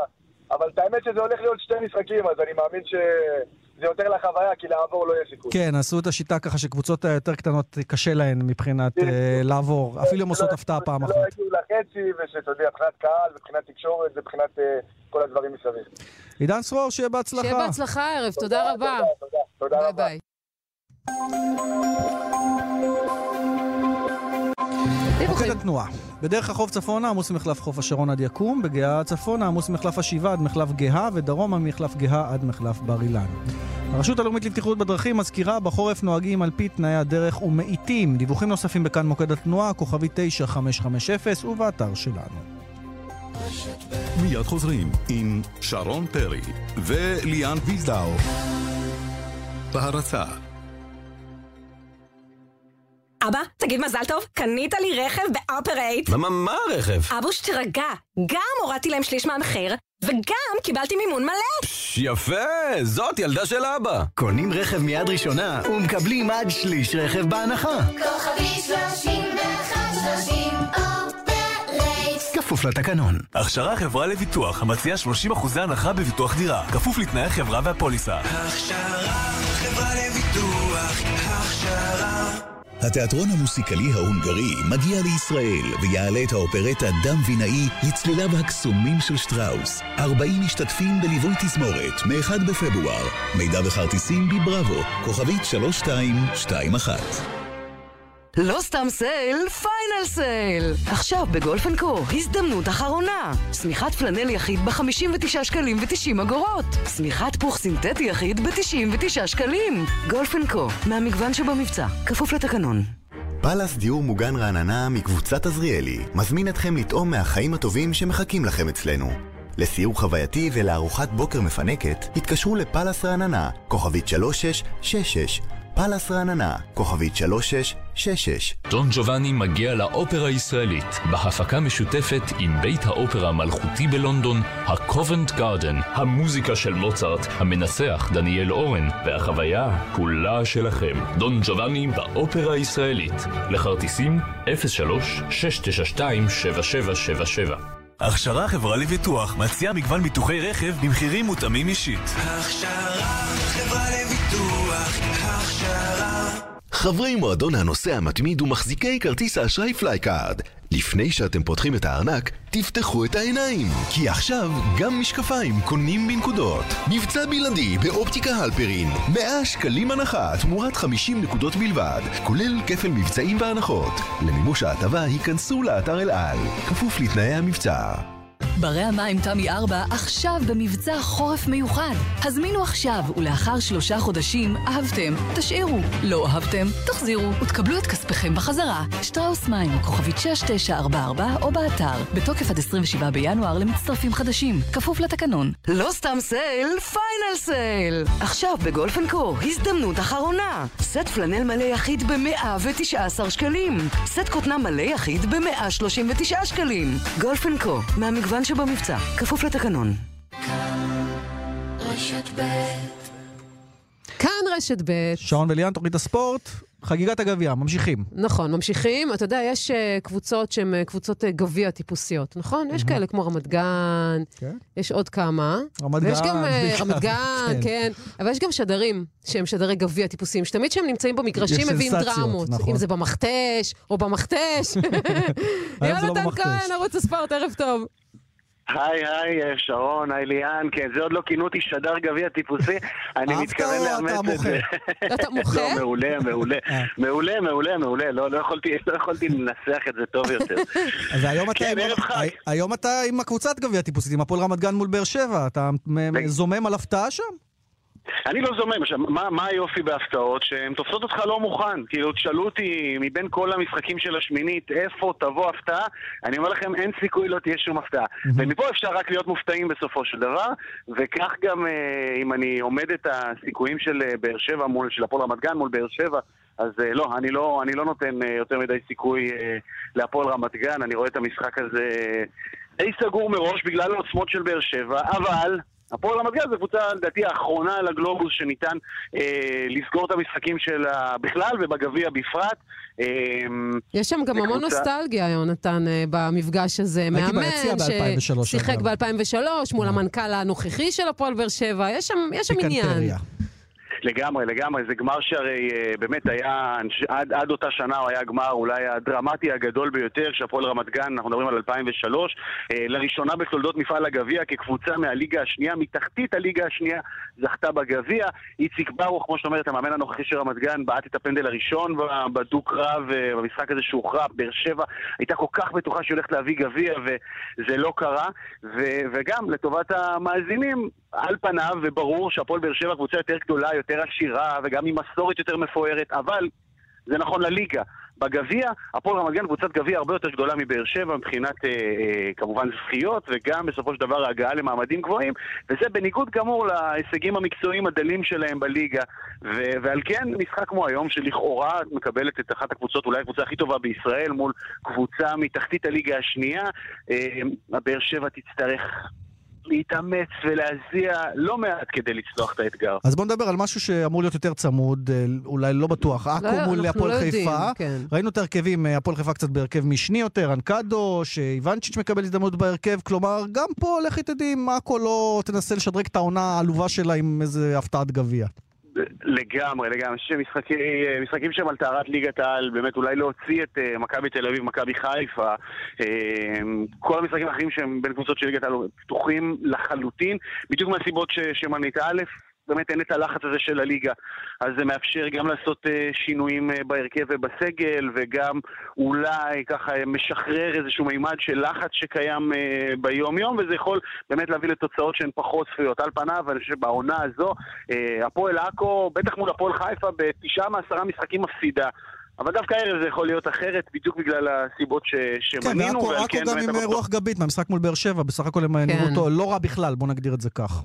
אבל את האמת שזה הולך להיות שתי משחקים, אז אני מאמין שזה יותר לחוויה, כי לעבור לא יהיה סיכוי. כן, עשו את השיטה ככה שקבוצות היותר קטנות קשה להן מבחינת אה, לעבור. אפילו אם עושות הפתעה פעם אחת. שלא יגיעו לחצי, ושאתה יודע, מבחינת קהל, מבחינת תקשורת, ומבחינת אה, כל הדברים מסביב. עידן צרור, שיהיה בהצלחה. שיהיה בהצלחה הערב, תודה רבה. תודה, תודה ביי רבה. ביי. מוקד התנועה. בדרך החוף צפונה עמוס ממחלף חוף השרון עד יקום, בגאה צפונה עמוס ממחלף השבעה עד מחלף גאה, ודרומה ממחלף גאה עד מחלף בר אילן. הרשות הלאומית לבטיחות בדרכים מזכירה, בחורף נוהגים על פי תנאי הדרך ומאיטים. דיווחים נוספים בכאן מוקד התנועה, כוכבי 9550 ובאתר שלנו. מיד חוזרים עם שרון פרי וליאן וילדאו. בהרצה אבא, תגיד מזל טוב, קנית לי רכב באופרייט. מה, מה, מה הרכב? אבוש, תירגע. גם הורדתי להם שליש מהמחיר, וגם קיבלתי מימון מלא. פש, יפה, זאת ילדה של אבא. קונים רכב מיד ראשונה ומקבלים עד שליש רכב בהנחה. כוכבי שלושים ואחת שלושים אופרייט כפוף לתקנון. הכשרה חברה לביטוח המציעה 30% הנחה בביטוח דירה, כפוף לתנאי החברה והפוליסה. הכשרה, חברה לביטוח, התיאטרון המוסיקלי ההונגרי מגיע לישראל ויעלה את האופרטה דם וינאי לצליליו הקסומים של שטראוס. 40 משתתפים בליווי תזמורת, מ-1 בפברואר. מידע וכרטיסים בבראבו, כוכבית 3221. לא סתם sale, final sale! עכשיו בגולף קו, הזדמנות אחרונה! שמיכת פלנל יחיד ב-59 שקלים ו-90 אגורות. שמיכת פוך סינתטי יחיד ב-99 שקלים. גולף קו, מהמגוון שבמבצע, כפוף לתקנון. פאלאס דיור מוגן רעננה מקבוצת עזריאלי מזמין אתכם לטעום מהחיים הטובים שמחכים לכם אצלנו. לסיור חווייתי ולארוחת בוקר מפנקת, התקשרו לפאלאס רעננה, כוכבית 3666 פאלאס רעננה, כוכבית 3666. דון ג'ובאני מגיע לאופרה הישראלית, בהפקה משותפת עם בית האופרה המלכותי בלונדון, הקובנט גארדן, המוזיקה של מוצרט, המנסח דניאל אורן, והחוויה כולה שלכם. דון ג'ובאני באופרה הישראלית. לכרטיסים 03-692-7777 הכשרה חברה לביטוח מציעה מגוון ביטוחי רכב במחירים מותאמים אישית. הכשרה חברה לביטוח, חברי מועדון הנוסע המתמיד ומחזיקי כרטיס האשראי פלייקארד. לפני שאתם פותחים את הארנק, תפתחו את העיניים, כי עכשיו גם משקפיים קונים בנקודות. מבצע בלעדי באופטיקה הלפרין, 100 שקלים הנחה תמורת 50 נקודות בלבד, כולל כפל מבצעים והנחות. למימוש ההטבה היכנסו לאתר אל על, כפוף לתנאי המבצע. ברי המים תמי 4 עכשיו במבצע חורף מיוחד. הזמינו עכשיו, ולאחר שלושה חודשים אהבתם, תשאירו. לא אהבתם, תחזירו, ותקבלו את כספיכם בחזרה. שטראוס מים, כוכבית 6944 או באתר. בתוקף עד 27 בינואר למצטרפים חדשים. כפוף לתקנון. לא סתם sale, final sale! עכשיו בגולף קו, הזדמנות אחרונה. סט פלנל מלא יחיד ב-119 שקלים. סט כותנה מלא יחיד ב-139 שקלים. גולף קו, מהמגוון שבמבצע, כפוף לתקנון. רשת ב' כאן רשת ב'. שרון וליאן, תוכנית הספורט, חגיגת הגביע, ממשיכים. נכון, ממשיכים. אתה יודע, יש uh, קבוצות שהן uh, קבוצות uh, גביע טיפוסיות, נכון? יש כאלה כמו רמת גן, כן. יש עוד כמה. רמת ויש גן, גם uh, בעיקר, רמת גן, כן. כן. אבל יש גם שדרים שהם שדרי גביע טיפוסיים, שתמיד כשהם נמצאים במגרשים מביאים דרמות. נכון. אם זה במכתש או במכתש. [laughs] לא יונתן. כהן, ערוץ הספורט, ערב טוב. היי היי, שרון, היי ליאן, כן, זה עוד לא כינו אותי שדר גביע טיפוסי, אני מתכוון לאמץ את? זה. אתה [laughs] מוחה? לא, מעולה, מעולה, מעולה, מעולה, מעולה, לא לא יכולתי לא לנסח את זה טוב יותר. והיום אתה, כן, עם- היום אתה עם הקבוצת גביע טיפוסית, עם הפועל רמת גן מול באר שבע. אתה זומם על הפתעה שם? אני לא זומם, עכשיו, מה, מה היופי בהפתעות? שהן תופסות אותך לא מוכן. כאילו, תשאלו אותי מבין כל המשחקים של השמינית, איפה תבוא הפתעה? אני אומר לכם, אין סיכוי לא תהיה שום הפתעה. ומפה אפשר רק להיות מופתעים בסופו של דבר, וכך גם, אה, אם אני עומד את הסיכויים של אה, באר שבע מול, של הפועל רמת גן מול באר שבע, אז אה, לא, אני לא, אני לא נותן אה, יותר מדי סיכוי אה, להפועל רמת גן, אני רואה את המשחק הזה די סגור מראש בגלל העוצמות של באר שבע, אבל... הפועל רמת גן זו קבוצה, לדעתי, האחרונה על הגלובוס שניתן אה, לסגור את המשחקים שלה בכלל ובגביע בפרט. אה, יש שם גם המון קבוצה- נוסטלגיה, יונתן, אה, במפגש הזה. מאמן ביציע ב-2003, ששיחק אגב. ב-2003 מול המנכ"ל הנוכחי של הפועל באר שבע. יש שם יש שם עניין. לגמרי, לגמרי. זה גמר שהרי אה, באמת היה, עד, עד אותה שנה הוא היה הגמר אולי הדרמטי הגדול ביותר, כשהפועל רמת גן, אנחנו מדברים על 2003, אה, לראשונה בתולדות מפעל הגביע כקבוצה מהליגה השנייה, מתחתית הליגה השנייה, זכתה בגביע. איציק ברוך, כמו שאת אומרת, המאמן הנוכחי של רמת גן, בעט את הפנדל הראשון בדו-קרב, אה, במשחק הזה שהוכרע, באר שבע הייתה כל כך בטוחה שהיא הולכת להביא גביע, וזה לא קרה. ו- וגם, לטובת המאזינים, על פניו, וברור שהפועל באר שבע קבוצה יותר גדולה, יותר עשירה, וגם עם מסורת יותר מפוארת, אבל זה נכון לליגה. בגביע, הפועל רמת גן קבוצת גביע הרבה יותר גדולה מבאר שבע מבחינת אה, אה, כמובן זכיות וגם בסופו של דבר ההגעה למעמדים גבוהים וזה בניגוד גמור להישגים המקצועיים הדלים שלהם בליגה ו- ועל כן משחק כמו היום שלכאורה מקבלת את אחת הקבוצות אולי הקבוצה הכי טובה בישראל מול קבוצה מתחתית הליגה השנייה אה, הבאר שבע תצטרך להתאמץ ולהזיע לא מעט כדי לצלוח את האתגר. אז בוא נדבר על משהו שאמור להיות יותר צמוד, אה, אולי לא בטוח, עכו מול אנחנו הפועל לא יודעים, חיפה. כן. ראינו את ההרכבים, אה, הפועל חיפה קצת בהרכב משני יותר, אנקדו, שאיוונצ'יץ' מקבל הזדמנות בהרכב, כלומר, גם פה לכי תדעי אם עכו לא תנסה לשדרג את העונה העלובה שלה עם איזה הפתעת גביע. לגמרי, לגמרי. אני חושב שמשחקים שם על טהרת ליגת העל, באמת אולי להוציא את אה, מכבי תל אביב, מכבי חיפה, אה, כל המשחקים האחרים שהם בין קבוצות של ליגת העל פתוחים לחלוטין, בדיוק מהסיבות שמנית. א', באמת אין את הלחץ הזה של הליגה, אז זה מאפשר גם לעשות אה, שינויים אה, בהרכב ובסגל, וגם אולי ככה אה, משחרר איזשהו מימד של לחץ שקיים ביום-יום, וזה יכול באמת להביא לתוצאות שהן פחות צפויות. על פניו, אני חושב שבעונה הזו, הפועל עכו, בטח מול הפועל חיפה, בתשעה מעשרה משחקים מפסידה. אבל דווקא הערב זה יכול להיות אחרת, בדיוק בגלל הסיבות ש... כן, שמנינו, ועכו כן גם באמת עם רוח גבית מהמשחק מול באר שבע, בסך הכל הם נראו אותו לא רע בכלל, בוא נגדיר את זה כך.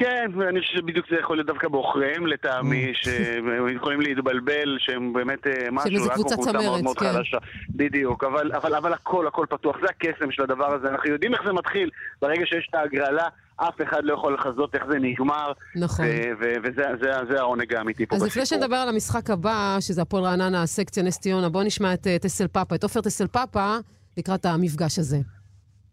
כן, ואני חושב שבדיוק זה יכול להיות דווקא בעוכריהם Mm. לטעמי, שהם יכולים להתבלבל, שהם באמת אה, משהו, עכו קבוצה מאוד מאוד כן. חלשה. בדיוק, אבל, אבל, אבל הכל, הכל פתוח, זה הקסם של הדבר הזה, אנחנו יודעים איך זה מתחיל, ברגע שיש את ההגרלה, אף אחד לא יכול לחזות איך זה נגמר, נכון. ו- ו- וזה זה, זה העונג האמיתי פה אז בסיפור. לפני שנדבר על המשחק הבא, שזה הפועל רעננה, סקציה נס ציונה, בואו נשמע את אה, טסל פאפה, את עופר טסל פאפה, לקראת המפגש הזה.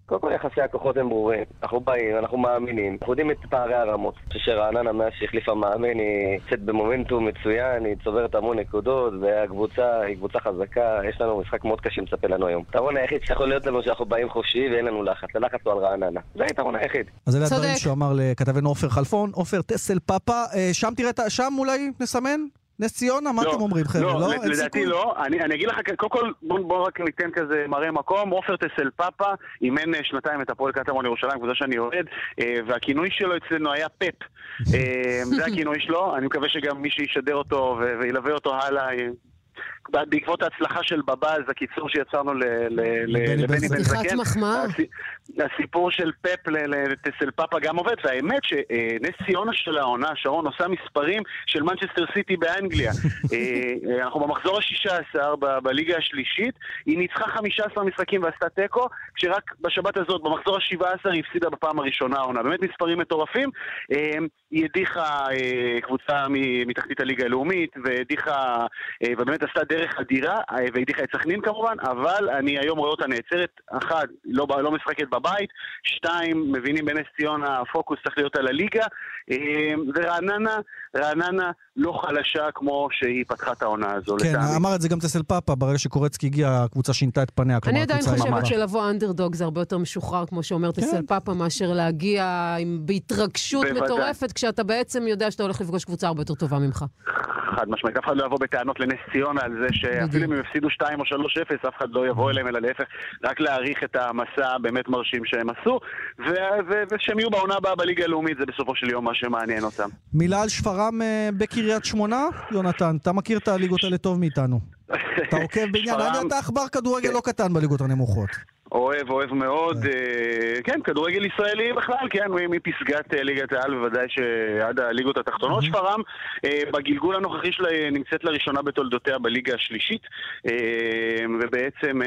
קודם כל יחסי הכוחות הם ברורים. אנחנו באים, אנחנו מאמינים. אנחנו יודעים את פערי הרמות. אני חושב שרעננה מאז שהחליפה מאמן היא יוצאת במומנטום מצוין, היא צוברת המון נקודות, והקבוצה היא קבוצה חזקה. יש לנו משחק מאוד קשה מצפה לנו היום. היתרון היחיד שיכול להיות לנו שאנחנו באים חופשי ואין לנו לחץ. הלחץ הוא על רעננה. זה היתרון היחיד. אז אלה הדברים שהוא אמר לכתבנו עופר חלפון. עופר טסל פאפה, אה, שם תראה, את ה- שם אולי נסמן? נס ציונה? מה לא, אתם אומרים, חבר'ה? לא, לא? לדעתי? לא. אני, אגיד לך, קודם כל, בוא, בוא רק ניתן כזה מראה מקום. עופר טסל פאפה אימן אה, שנתיים את הפועל קטמון ירושלים, קבוצה שאני אוהד, אה, והכינוי שלו אצלנו היה פפ. אה, זה הכינוי שלו, אני מקווה שגם מי שישדר אותו וילווה אותו הלאה. בעקבות ההצלחה של בבאז, הקיצור שיצרנו ל- ל- ל- לבני בן זקן, מחמאה. הס- הסיפור של פפ לטסל פאפה גם עובד, והאמת שנס ציונה של העונה, שרון עושה מספרים של מנצ'סטר סיטי באנגליה. [laughs] אה, אה, אנחנו במחזור ה-16 ב- בליגה השלישית, היא ניצחה 15 משחקים ועשתה תיקו, כשרק בשבת הזאת, במחזור ה-17, היא הפסידה בפעם הראשונה העונה. באמת מספרים מטורפים. אה, היא הדיחה קבוצה מ- מתחתית הליגה הלאומית, והדיחה, ובאמת עשתה דרך אדירה, והדיחה את סכנין כמובן, אבל אני היום רואה אותה נעצרת, אחת, לא, לא משחקת בבית, שתיים, מבינים בנס ציונה, הפוקוס צריך להיות על הליגה, אה, ורעננה, רעננה לא חלשה כמו שהיא פתחה את העונה הזו, כן, לטעמי. אמר את זה גם טסל פאפה, ברגע שקורצקי הגיע, הקבוצה שינתה את פניה. כלומר, אני עדיין חושבת שלבוא אנדרדוג זה הרבה יותר משוחרר, כמו שאומר טסל פאפה, מאשר להגיע עם- בהתרגשות בוודאי. מטורפת, כשאתה בעצם יודע שאתה הולך לפגוש קבוצה הרבה יותר טובה ממך. חד משמעית, אף אחד לא יבוא בטענות לנס ציונה על זה שאפילו אם הם יפסידו 2 או 3-0, אף אחד לא יבוא אליהם, אלא להפך, רק להעריך את המסע הבאמת מרשים שהם עשו, ו- ו- ושהם יהיו בעונה הבאה בליגה הלאומית, זה בסופו של יום מה שמעניין אותם. מילה על שפרעם אה, בקריית שמונה? יונתן, אתה מכיר את הליגות האלה טוב מאיתנו. אתה עוקב בעניין, [laughs] אתה עכבר כדורגל לא קטן בליגות הנמוכות. אוהב, אוהב מאוד. אה, כן, כדורגל ישראלי בכלל, כן, מפסגת אה, ליגת העל, בוודאי שעד הליגות התחתונות. שפרעם, אה, בגלגול הנוכחי שלה נמצאת לראשונה בתולדותיה בליגה השלישית, ובעצם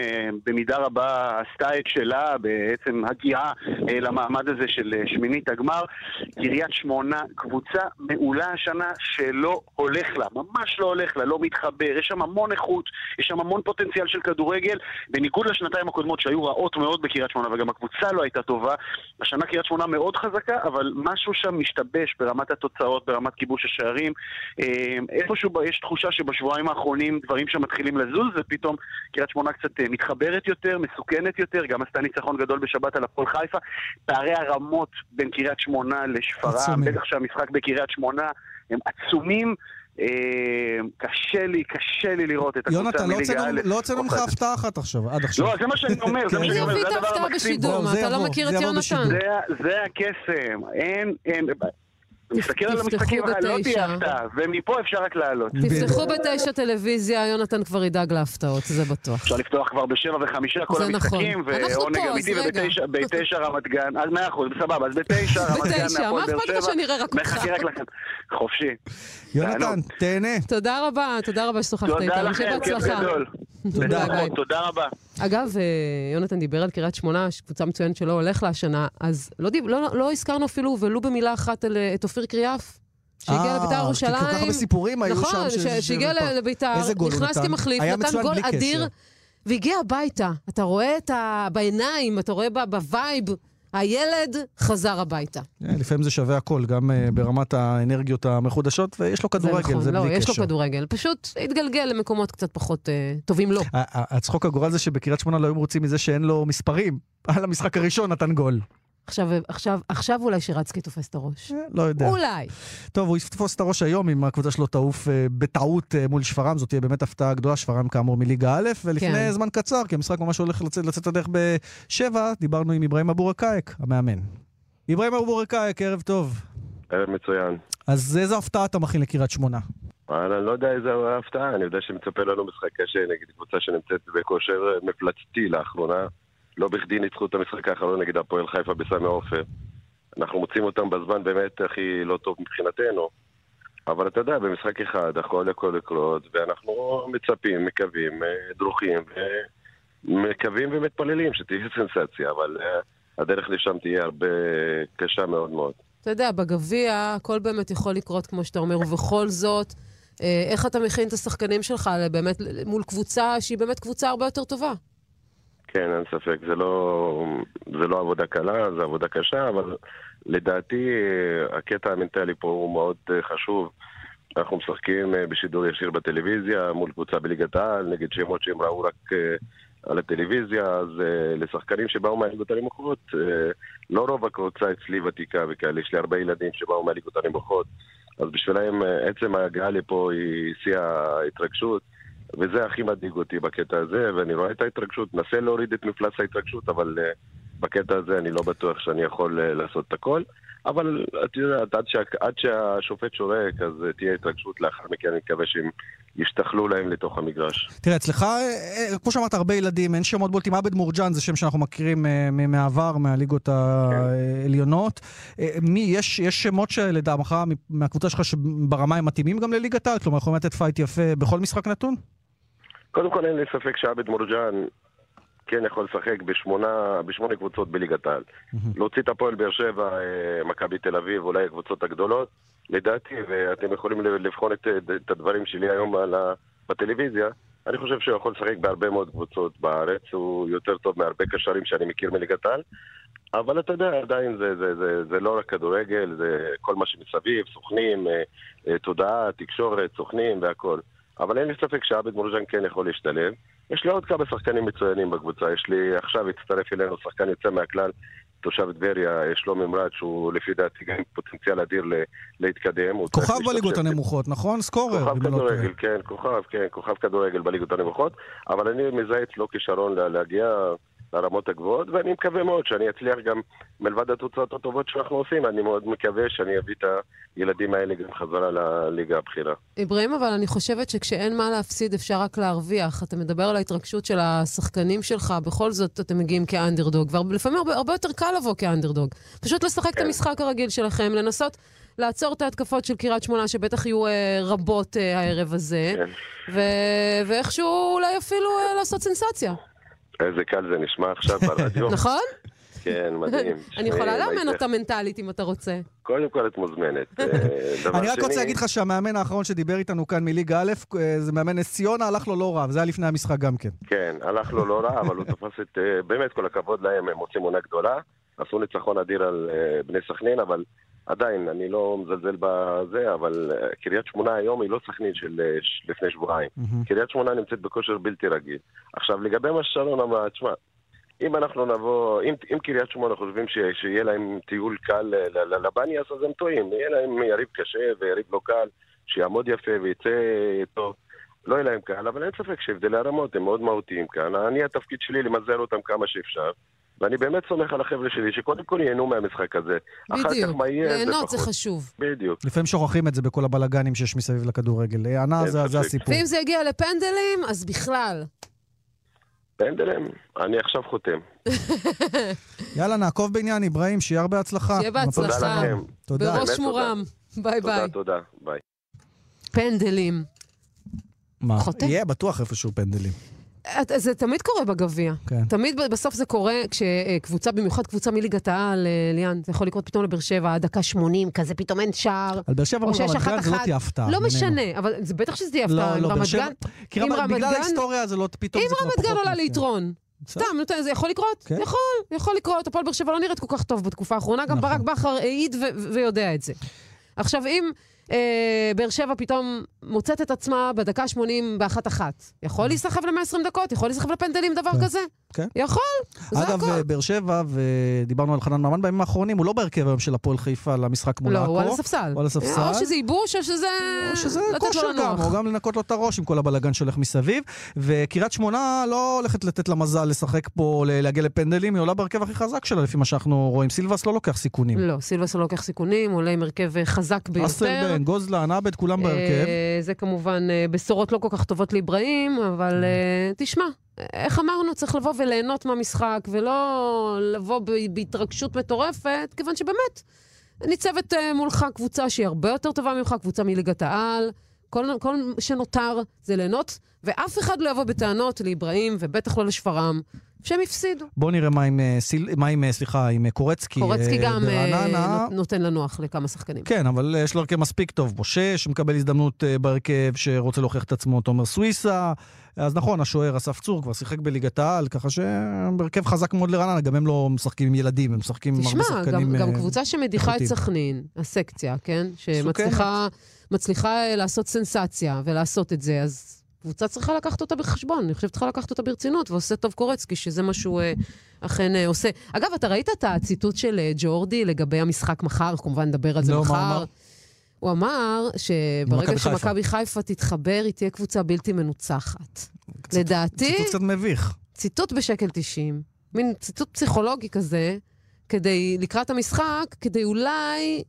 במידה רבה עשתה את שלה, בעצם הגיעה למעמד הזה של שמינית הגמר. קריית שמונה, קבוצה מעולה השנה שלא הולך לה, ממש לא הולך לה, לא מתחבר, יש שם המון איכות, יש שם המון פוטנציאל של כדורגל, בניגוד לשנתיים הקודמות שהיו רעות מאוד בקריית שמונה, וגם הקבוצה לא הייתה טובה. השנה קריית שמונה מאוד חזקה, אבל משהו שם משתבש ברמת התוצאות, ברמת כיבוש השערים. אה, איפשהו יש תחושה שבשבועיים האחרונים דברים שם מתחילים לזוז, ופתאום קריית שמונה קצת אה, מתחברת יותר, מסוכנת יותר, גם עשתה ניצחון גדול בשבת על הפועל חיפה. פערי הרמות בין קריית שמונה לשפרעם. בטח שהמשחק בקריית שמונה הם עצומים. אה, קשה לי, קשה לי לראות את הקבוצה יונתן, לא מליגה א'. לא הוצאנו ממך. הפתעה אחת עכשיו, עד עכשיו. לא, זה מה שאני [laughs] אומר, זה מה כן. שאני אומר, זה הדבר המקסים. אתה לא מכיר את יונתן? זה- זה הקסם, אין, אין, מסתכל על המשחקים, לא. תהיה הפתעה, ומפה אפשר רק לעלות. תפתחו בתשע טלוויזיה, יונתן כבר ידאג להפתעות, זה בטוח. אפשר לפתוח כבר בשבע וחמישה כל המשחקים, נכון. ועונג אז אמיתי. ובתשע בתשע רמת גן, אז מאה אחוז, סבבה, אז בתשע [laughs] רמת גן, בתשע, מהפועל מה באר אכפת לך שבע, שנראה רק אותך? מחכה רק לכם, חופשי. יונתן, תהנה. תודה רבה, תודה רבה ששוחחת תודה איתנו, שיהיה לכם, כיף בהצלחה. תודה, רבה. אגב, אה, יונתן דיבר על קריית שמונה, קבוצה מצוינת שלא הולך לה השנה, אז לא, לא, לא הזכרנו אפילו ולו במילה אחת על, אה, את אופיר קריאף. שהגיע אה, לביתר כי ירושלים. כל כך הרבה סיפורים היו נכון, שם ש- שהגיע לביתר, נכנס? כמחליף, נתן גול אדיר. והגיע הביתה. אתה רואה את ה... בעיניים, אתה רואה ב vibe, הילד חזר הביתה. אה, לפעמים זה שווה הכל, גם אה, ברמת האנרגיות המחודשות, ויש לו כדורגל, נכון, זה לא, בלי יש קשר. לו כדורגל. פשוט התגלגל למקומות קצת פחות אה, טובים לו. הצחוק הגורל זה שבקריית שמונה לא היו מרוצים מזה שאין לו מספרים. על המשחק הראשון נתן גול. עכשיו, עכשיו, עכשיו אולי שרצקי תופס את הראש. לא יודע. אולי. טוב, הוא יתפוס את הראש היום אם הקבוצה שלו תעוף אה, בטעות אה, מול שפרעם, זאת תהיה באמת הפתעה גדולה, שפרעם כאמור מליגה א', ולפני כן. זמן קצר, כי המשחק ממש הולך לצאת, לצאת לדרך בשבע, דיברנו עם אברהים אבו רקאייק, המאמן. אברהים אבו רקאייק, ערב טוב. ערב מצוין. אז איזו הפתעה אתה מכין לקריית שמונה? אני לא יודע איזה הפתעה, אני יודע שמצפה לנו משחק קשה נגד קבוצה שנמצאת בכושר מפלצתי לאחרונה. לא בכדי ניצחו את המשחק האחרון נגד הפועל חיפה בסמי עופר. אנחנו מוצאים אותם בזמן באמת הכי לא טוב מבחינתנו. אבל אתה יודע, במשחק אחד הכל יכול לקרות, ואנחנו מצפים, מקווים, אה, דרוכים, ומקווים ומתפללים שתהיה סנסציה, אבל אה, הדרך לשם תהיה הרבה קשה מאוד מאוד. אתה יודע, בגביע הכל באמת יכול לקרות, כמו שאתה אומר, ובכל זאת, אה, איך אתה מכין את השחקנים שלך באמת מול קבוצה שהיא באמת קבוצה הרבה יותר טובה? כן, אין ספק. זה לא, זה לא עבודה קלה, זה עבודה קשה, אבל לדעתי אה, הקטע המנטלי פה הוא מאוד אה, חשוב. אנחנו משחקים אה, בשידור ישיר בטלוויזיה מול קבוצה בליגת העל, נגד שמות שהם ראו רק על הטלוויזיה, אז לשחקנים שבאו מהליגות הנמוכות, לא רוב הקבוצה אצלי ותיקה וכאלה, יש לי הרבה ילדים שבאו מהליגות הנמוכות, אז בשבילם עצם ההגעה לפה היא שיא ההתרגשות. וזה הכי מדאיג אותי בקטע הזה, ואני רואה את ההתרגשות, מנסה להוריד את מפלס ההתרגשות, אבל uh, בקטע הזה אני לא בטוח שאני יכול uh, לעשות את הכל. אבל את יודעת, עד, שה, עד שהשופט שורק, אז uh, תהיה התרגשות, לאחר מכן אני מקווה שהם יסתכלו להם לתוך המגרש. תראה, אצלך, כמו שאמרת, הרבה ילדים, אין שמות בולטים. עבד מורג'אן זה שם שאנחנו מכירים מהעבר, מהליגות העליונות. אה, מי, יש, יש שמות שלדעתך, מ- מהקבוצה שלך, שברמה הם מתאימים גם לליגת העל? כלומר, יכולים לתת fight יפה בכל משחק נתון? קודם כל אין לי ספק שעבד מורג'אן כן יכול לשחק בשמונה, בשמונה קבוצות בליגת העל. להוציא את הפועל באר שבע, אה, מכבי תל אביב, אולי הקבוצות הגדולות, לדעתי, ואתם יכולים לבחון את, את הדברים שלי היום על ה, בטלוויזיה, אני חושב שהוא יכול לשחק בהרבה מאוד קבוצות בארץ, הוא יותר טוב מהרבה קשרים שאני מכיר מליגת העל, אבל אתה יודע, עדיין זה, זה, זה, זה לא רק כדורגל, זה כל מה שמסביב, סוכנים, אה, אה, תודעה, תקשורת, סוכנים והכל. אבל אין לי ספק שעבד מורג'אן כן יכול להשתלב. יש לי עוד כמה שחקנים מצוינים בקבוצה. יש לי, עכשיו הצטרף אלינו שחקן יוצא מהכלל, תושב טבריה, שלומי מרד, שהוא לפי דעתי גם פוטנציאל אדיר להתקדם. כוכב בליגות הנמוכות, נכון? סקורר. כוכב לא. כדורגל, כן, כוכב, כן, כוכב כדורגל בליגות הנמוכות, אבל אני מזהה אצלו כישרון לה- להגיע לרמות הגבוהות, ואני מקווה מאוד שאני אצליח גם, מלבד התוצאות הטובות שאנחנו עושים, אני מאוד מקווה שאני אביא את הילדים האלה גם חזרה לליגה הבכירה. אברהים, אבל אני חושבת שכשאין מה להפסיד אפשר רק להרוויח. אתה מדבר על ההתרגשות של השחקנים שלך, בכל זאת אתם מגיעים כאנדרדוג, ולפעמים הרבה, הרבה יותר קל לבוא כאנדרדוג. פשוט לשחק כן. את המשחק הרגיל שלכם, לנסות לעצור את ההתקפות של קריית שמונה, שבטח יהיו אה, רבות אה, הערב הזה, כן. ו- ואיכשהו אולי אפילו אה, לעשות סנסציה. איזה קל זה נשמע עכשיו ברדיו. [laughs] נכון? כן, מדהים. אני יכולה לאמן אותה מנטלית אם אתה רוצה. קודם כל את מוזמנת. אה, [laughs] אני רק רוצה להגיד לך שהמאמן האחרון שדיבר איתנו כאן מליגה א', אה, זה מאמן נס ציונה, הלך לו לא רע, וזה היה לפני המשחק גם כן. כן, הלך לו לא רע, אבל הוא תפס את... אה, באמת, כל הכבוד להם, הם עושים עונה גדולה. עשו ניצחון אדיר על בני סכנין, אבל עדיין, אני לא מזלזל בזה, אבל אה, קריית שמונה היום היא לא סכנין של אה, לפני שבועיים. קריית שמונה נמצאת בכושר בלתי רגיל. עכשיו, לגבי מה ששרון אמרה, תשמע, אם אנחנו נבוא, אם, אם קריית שמונה חושבים ש, שיהיה להם טיול קל ל- לבניאס, אז הם טועים. יהיה להם יריב קשה ויריב לא קל, שיעמוד יפה ויצא טוב. לא יהיה להם קל, אבל אין ספק שהבדלי הרמות הם מאוד מהותיים כאן. אני, התפקיד שלי למזער אותם כמה שאפשר. ואני באמת סומך על החבר'ה שלי, שקודם כל ייהנו מהמשחק הזה. אחר כך בדיוק. מה יהיה, ליהנות זה פחות. חשוב. בדיוק. לפעמים שוכחים את זה בכל הבלגנים שיש מסביב לכדורגל. אה, ענה, זה זה הסיפור. ואם זה יגיע לפנדלים, אז בכלל. פנדלים, אני עכשיו חותם. [laughs] יאללה, נעקוב בעניין, אברהים, שיהיה הרבה הצלחה. שיהיה בהצלחה. תודה לכם. תודה. בראש מורם. ביי ביי. תודה, תודה. ביי. פנדלים. מה? חוטא? יהיה בטוח איפשהו פנדלים. את- זה תמיד קורה בגביע. כן. תמיד בסוף זה קורה כשקבוצה, במיוחד קבוצה מליגת העל, אה, ליאן, זה יכול לקרות פתאום לבאר שבע, דקה 80, כזה פתאום אין שער. על באר שבע מול רמת גן זה לא. תהיה הפתעה. לא. משנה, אבל זה בטח שזה תהיה הפתעה. לא, לא, באר שבע... גן- כי בגלל גן- ההיסטוריה זה לא פתאום אם רמת גן עולה. ליתרון, סתם, נותן, זה יכול לקרות? כן. יכול, יכול לקרות. הפועל באר שבע לא נראית כל כך טוב בתקופה האחרונה, גם ברק בכר העיד ויודע את זה. עכשיו, אם אה, באר שבע פתאום מוצאת את עצמה בדקה 80 באחת-אחת, יכול להיסחב ל-120 דקות? יכול להיסחב לפנדלים דבר כזה? כן. יכול, זה אגב, הכל. באר שבע, ודיברנו על חנן ממן בימים האחרונים, הוא לא בהרכב היום של הפועל חיפה למשחק מול לא, עכו. הוא על הספסל. הוא על הספסל. או שזה ייבוש או שזה... או שזה כושר גם. או גם לנקות לו את הראש עם כל הבלגן שהולך מסביב. וקריית שמונה לא הולכת לתת לה מזל לשחק פה, להגיע לפנדלים, היא עולה בהרכב הכי חזק שלה, לפי מה שאנחנו רואים. סילבס לא לוקח סיכונים. לא, סילבס לא לוקח סיכונים, עולה עם הרכב אה, חזק ביותר. אסלבן, גוזלן, עבד, כולם בהרכב. אה, זה כמובן אה, בשורות לא כל כך טובות לאיברהים, אבל אה, תשמע, איך אמרנו, צריך לבוא וליהנות מהמשחק, ולא לבוא בהתרגשות מטורפת, כיוון שבאמת, ניצבת מולך קבוצה שהיא הרבה יותר טובה ממך, קבוצה מליגת העל. כל, כל שנותר זה ליהנות, ואף אחד לא יבוא בטענות לאיברהים, ובטח לא לשפרעם, שהם הפסידו. בואו נראה מה עם, אה, סיל... מה עם, אה, סליחה, עם אה, קורצקי. קורצקי אה, גם ברעננה. נות- נותן לנוח לכמה שחקנים. כן, אבל יש לו הרכב מספיק טוב. משה, שמקבל הזדמנות בהרכב, שרוצה להוכיח את עצמו, תומר סוויסה. אז נכון, השוער אסף צור כבר שיחק בליגת העל, ככה שבהרכב חזק מאוד לרעננה, גם הם לא משחקים עם ילדים, הם משחקים עם הרבה תשמע, שחקנים גם, גם אה, קבוצה שמדיחה את. סכנין, הסקציה, כן? שמצליחה מצליחה לעשות סנסציה ולעשות את זה, אז קבוצה צריכה לקחת אותה בחשבון. אני חושבת שצריכה לקחת אותה ברצינות, ועושה טוב קורצקי, שזה מה שהוא אה, אכן אה, עושה. אגב, אתה ראית את הציטוט של אה, ג'ורדי לגבי המשחק מחר? כמובן נדבר על זה לא, מה מחר. הוא אמר? הוא אמר שברגע. שמכבי חיפה תתחבר, היא תהיה קבוצה בלתי מנוצחת. לדעתי... ציטוט קצת מביך. ציטוט בשקל 90, מין ציטוט פסיכולוגי כזה, כדי, לקראת המשחק, כדי אולי...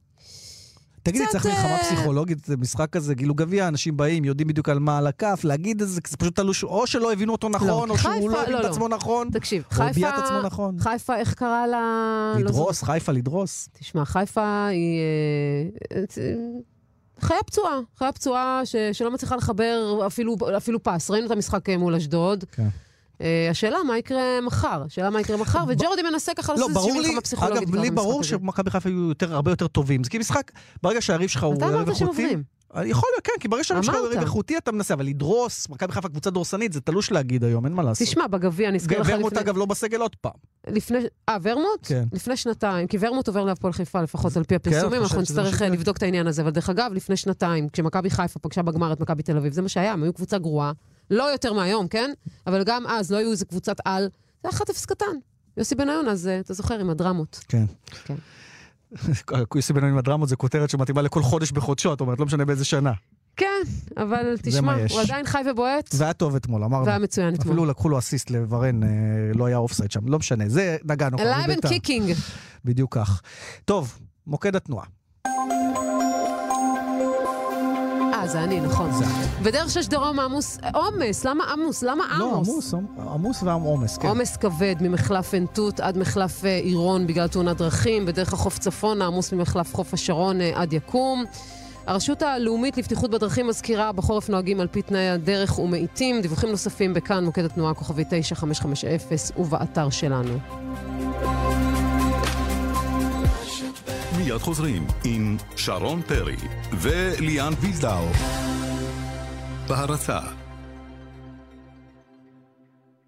תגידי, צריך מלחמה אה, פסיכולוגית, זה משחק כזה, גילו גביע, אנשים באים, יודעים בדיוק על מה על הכף, להגיד את זה, זה פשוט תלוש, או שלא הבינו אותו נכון, לא, או שהוא לא הבין לא, את לא. עצמו נכון, תקשיב, חיפה... נכון. חיפה, איך קרא לה... לדרוס. חיפה לדרוס. תשמע, חיפה היא... אה, אה, חיה פצועה, חיה פצועה שלא מצליחה לחבר אפילו, אפילו פס. ראינו את המשחק מול אשדוד. כן. אה, השאלה מה יקרה מחר, השאלה מה יקרה מחר, וג'ורדי מנסה ככה לא, לעשות איזושהי מלחמה פסיכולוגית. אגב, לי ברור. שמכבי חיפה היו יותר- הרבה יותר טובים. זה כי משחק, ברגע שהיריב שלך הוא אתה אמרת איכותי... שעוברים. יכול להיות, כן, כי ברגע הוא אמרת. יריב איכותי אתה מנסה, אבל לדרוס, מכבי חיפה קבוצה דורסנית, זה תלוש להגיד היום, אין מה לעשות. תשמע, בגביע, אני אזכיר לך ורמוט לפני... אגב לא בסגל עוד פעם. לפני, אה, ורמוט? כן. לפני שנתיים, כי ורמוט עובר להפועל חיפה, לפחות על פי את הפרסומים, אנחנו נצטרך? אה, לבדוק את העניין הזה. אבל דרך אגב, לפני שנתיים, כשמכבי חיפה פגשה בגמר את מכבי תל אביב, זה מה שהיה, הם היו קבוצה גרועה, לא יותר מהיום, כן? אבל גם אז לא היו איזה קבוצת על, זה היה 1-0 קטן. יוסי בניון, אז אה, אתה זוכר, עם הדרמות. כן. כן. [laughs] יוסי בן עם הדרמות זה כותרת שמתאימה לכל חודש בחודשו, את אומרת, לא משנה באיזה שנה. כן, אבל תשמע. הוא עדיין חי ובועט. והיה טוב אתמול, אמרנו. והיה מצוין אתמול. אפילו לקחו לו אסיסט לוורן, אה, לא היה אופסייד שם, לא משנה, זה נגענו. and בבית"ר. kicking. בדיוק כך. טוב, מוקד התנועה. אה, זה אני, נכון. בדרך שש דרום עמוס, עומס, למה עמוס? למה עמוס? לא, עמוס, עמוס ועומס, כן. עומס כבד ממחלף עין תות עד מחלף אה, עירון בגלל תאונת דרכים, בדרך החוף צפונה, עמוס ממחלף חוף השרון אה, עד יקום. הרשות הלאומית לבטיחות בדרכים מזכירה, בחורף נוהגים על פי תנאי הדרך ומאיטים. דיווחים נוספים בכאן, מוקד התנועה כוכבי 9550 ובאתר שלנו. מיד חוזרים עם שרון פרי וליאן וילדאו. בהרצה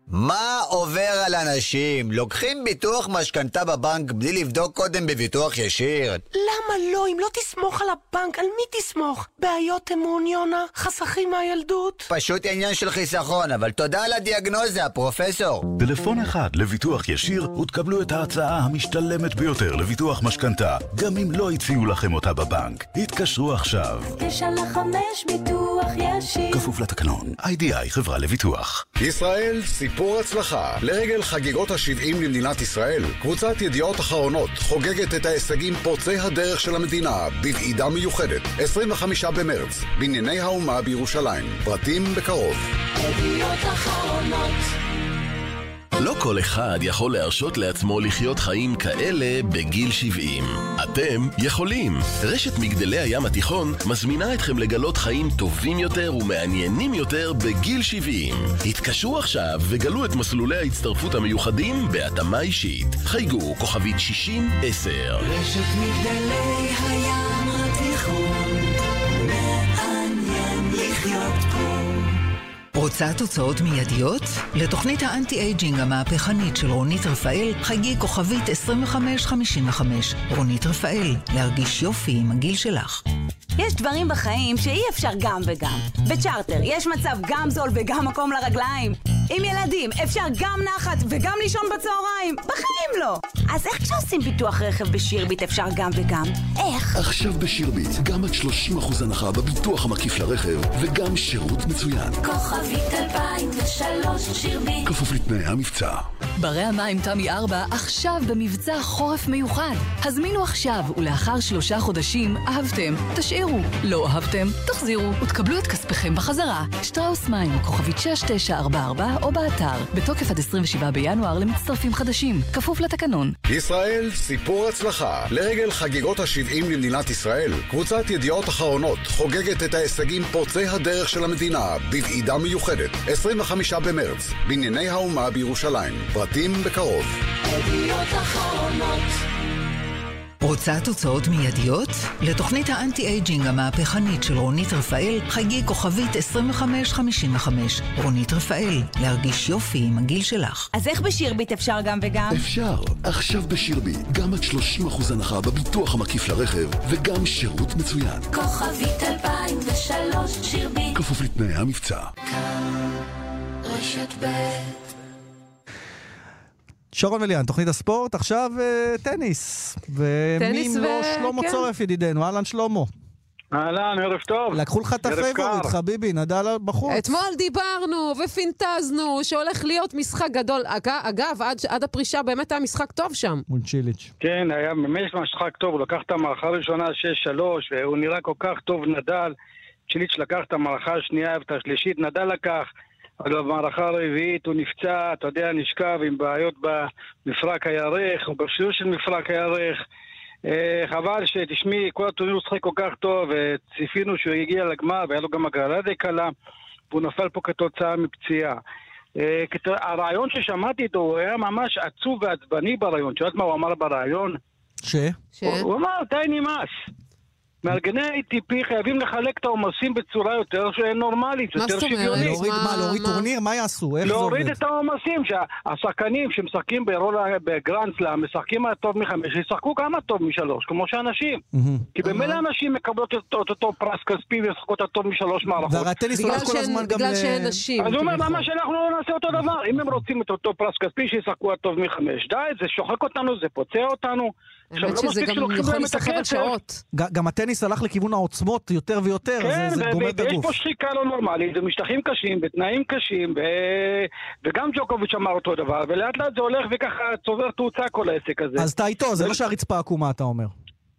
מה עובר על אנשים? לוקחים ביטוח משכנתה בבנק בלי לבדוק קודם בביטוח ישיר? למה לא? אם לא תסמוך על הבנק, על מי תסמוך? בעיות אמון, יונה? חסכים מהילדות? פשוט עניין של חיסכון, אבל תודה על הדיאגנוזה, פרופסור. טלפון אחד לביטוח ישיר ותקבלו את ההצעה המשתלמת ביותר לביטוח משכנתה, גם אם לא הציעו לכם אותה בבנק. התקשרו עכשיו. תשע לחמש ביטוח ישיר. כפוף לתקנון, איי-די-איי חברה לביטוח. ישראל סיפור הצלחה. לרגל חגיגות ה-70 למדינת ישראל, קבוצת ידיעות אחרונות חוגגת את ההישגים פורצי הדרך של המדינה בוועידה מיוחדת, 25 במרץ, בנייני האומה בירושלים. פרטים בקרוב. ידיעות אחרונות. לא כל אחד יכול להרשות לעצמו לחיות חיים כאלה בגיל 70. אתם יכולים. רשת מגדלי הים התיכון מזמינה אתכם לגלות חיים טובים יותר ומעניינים יותר בגיל 70. התקשרו עכשיו וגלו את מסלולי ההצטרפות המיוחדים בהתאמה אישית. חייגו כוכבית 60-10. רשת מגדלי הים התיכון, מעניין לחיות. רוצה תוצאות מיידיות? לתוכנית האנטי-אייג'ינג המהפכנית של רונית רפאל, חגי כוכבית 2555. רונית רפאל, להרגיש יופי עם הגיל שלך. יש דברים בחיים שאי אפשר גם וגם. בצ'רטר יש מצב גם זול וגם מקום לרגליים. עם ילדים אפשר גם נחת וגם לישון בצהריים. בחיים לא. אז איך כשעושים ביטוח רכב בשירביט אפשר גם וגם? איך? עכשיו בשירביט, גם עד 30% הנחה בביטוח המקיף לרכב, וגם שירות מצוין. כוכבית 2003 שירביט כפוף לתנאי המבצע. ברי המים תמי 4 עכשיו במבצע חורף מיוחד. הזמינו עכשיו, ולאחר שלושה חודשים אהבתם, תשאירו. לא אהבתם, תחזירו, ותקבלו את כספיכם בחזרה. שטראוס מים, כוכבית 6944 או באתר. בתוקף עד 27 בינואר למצטרפים חדשים. כפוף לתקנון. ישראל, סיפור הצלחה. לרגל חגיגות ה-70 למדינת ישראל, קבוצת ידיעות אחרונות חוגגת את ההישגים פורצי הדרך של המדינה בוועידה מיוחדת, 25 במרץ, בנייני האומה בירושלים. פרטים בקרוב. ידיעות אחרונות רוצה תוצאות מיידיות? לתוכנית האנטי-אייג'ינג המהפכנית של רונית רפאל, חגי כוכבית 2555. רונית רפאל, להרגיש יופי עם הגיל שלך. אז איך בשירביט אפשר גם וגם? אפשר, עכשיו בשירביט, גם עד 30% הנחה בביטוח המקיף לרכב, וגם שירות מצוין. כוכבית 2003 שירביט כפוף לתנאי המבצע. רשת ב' שרון וליאן, תוכנית הספורט, עכשיו אה, טניס. ומי טניס אם ו- לא שלמה כן. צורף ידידנו, אהלן שלמה. אהלן, ערב טוב. לקחו לך את ה favorite. חביבי, נדל בחוץ. אתמול דיברנו ופינטזנו שהולך להיות משחק גדול. אג- אגב, עד, עד הפרישה באמת היה משחק טוב שם. מול צ'יליץ'. כן, היה באמת משחק טוב, הוא לקח את המערכה הראשונה 6-3, והוא נראה כל כך טוב, נדל. צ'יליץ' לקח את המערכה השנייה ואת השלישית, נדל לקח. אבל במערכה הרביעית הוא נפצע, אתה יודע, נשכב עם בעיות במפרק הירך, או בשיעור של מפרק הירך. אה, חבל שתשמעי, כל הטורניר הוא שחק כל כך טוב, וציפינו שהוא יגיע לגמר, והיה לו גם הגרלה די קלה, והוא נפל פה כתוצאה מפציעה. אה, הרעיון ששמעתי איתו, הוא היה ממש עצוב ועצבני ברעיון. את יודעת מה הוא אמר ברעיון? ש? הוא הוא אמר, די נמאס. מארגני ATP חייבים לחלק את העומסים בצורה יותר נורמלית, יותר שוויונית. להוריד מה, להוריד טורניר? מה יעשו? איך זה עובד? להוריד את העומסים, שהשחקנים שמשחקים ברולה, בגרנד סלאם, משחקים טוב מחמש, ישחקו כמה טוב משלוש, כמו שאנשים. כי במילא אנשים מקבלות את אותו פרס כספי וישחקו את הטוב משלוש מערכות. והרי הטניס הולך כל הזמן גם ל... אז הוא אומר, למה שאנחנו לא נעשה אותו דבר? אם הם רוצים את אותו פרס כספי, שישחקו הטוב מחמש. די, זה שוחק אותנו, זה פוצע אותנו. האמת לא שזה גם יכול להיסחב על. שעות. גם הטניס הלך לכיוון העוצמות יותר ויותר, כן, זה- זה גומר את ויש הגוף. פה שחיקה לא נורמלית, ומשטחים קשים, בתנאים קשים, ו... וגם ג'וקוביץ' אמר אותו דבר, ולאט לאט זה הולך וככה צובר תאוצה כל העסק הזה. אז אתה איתו, זה לא שהרצפה עקומה, אתה אומר.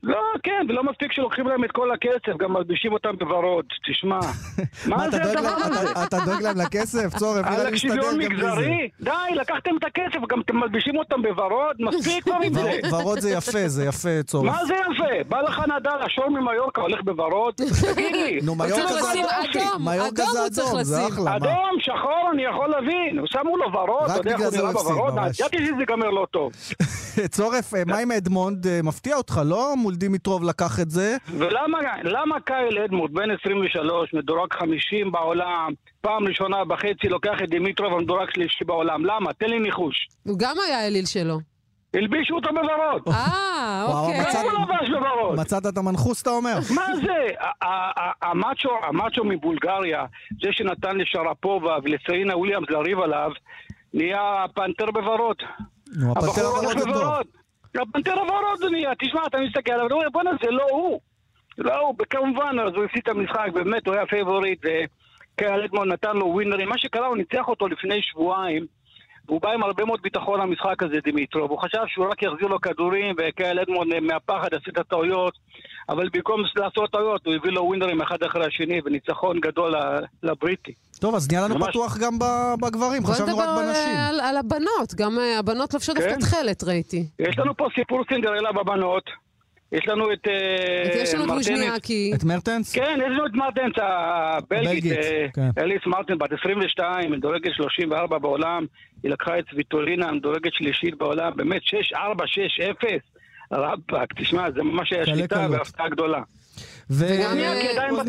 לא, כן, ולא מספיק שלוקחים להם את כל הכסף, גם מלבישים אותם בוורוד, תשמע. [laughs] מה, זה דואג הדבר להם- הזה? אתה- דואג להם לכסף? צורף, נראה לי מסתדר גם בלי זה. מגזרי? די, לקחתם את הכסף, גם אתם מלבישים אותם בוורוד, מספיק כבר עם זה. ור- ורוד זה יפה, זה יפה, צורף. מה זה יפה? בא לך נדל, השור ממיורקה הולך בוורוד? [laughs] תגיד לי. נו, מיורקה זה אדום. מיורקה אדום זה הוא צריך אדום, זה לשים. אחלה? אדום, שחור, אני יכול להבין. שמו לו ורוד, רק אתה יודע איך הוא נראה בוורוד? ידעתי שזה ייגמר לא טוב. [laughs] צורף, מה עם אדמונד? אה, מפתיע אותך, לא? מול דימיטרוב לקח את זה. ולמה למה קייל אדמונד, בן 23, מדורג 50 בעולם, פעם ראשונה בחצי לוקח את דימיטרוב המדורג שלישי בעולם? למה? תן לי ניחוש. הוא גם היה האליל שלו. הלבישו אותו בוורוד. אה, אוקיי. מצאת- הוא לבש בוורוד. מצאת את המנחוס, אתה אומר? מה זה? המאצ'ו, המאצ'ו מבולגריה, זה שנתן לשרפובה ולסרינה וויליאמס לריב עליו, נהיה פנתר בוורוד. נו, הפנתר הבחור הוורוד הולך הפנתר הוורוד זה נהיה, תשמע, אתה מסתכל עליו, אתה אומר, בואנה, זה לא הוא. לא הוא, וכמובן, אז הוא הפסיד את המשחק, באמת, הוא היה פייבוריט, וקייל אדמונד נתן לו ווינרים. מה שקרה, הוא ניצח אותו לפני שבועיים. והוא בא עם הרבה מאוד ביטחון למשחק הזה, דימיטרו. והוא חשב שהוא רק יחזיר לו כדורים, וקהל אדמון אה, מהפחד עשה את הטעויות. אבל במקום לעשות טעויות, הוא הביא לו ווינרים אחד אחרי השני, וניצחון גדול לבריטי. טוב, אז נהיה לנו ממש. פתוח גם ב- בגברים, בוא חשבנו רק נדבר בנשים. על, על הבנות, גם אה, הבנות לובשות כן. דווקא תכלת, ראיתי. יש לנו פה סיפור סינדרלה בבנות. יש לנו את... אה, יש לנו את. את מרטנס? כן, יש לנו את מרטנס הבלגית. אה, כן. אליס מרטנס, בת 22, מדורגת 34 בעולם. היא לקחה את סוויטולינה, מדורגת שלישית בעולם. באמת, 6-4, 6-0. רבאק, תשמע, זה ממש היה שליטה. והפתעה גדולה. אה, מול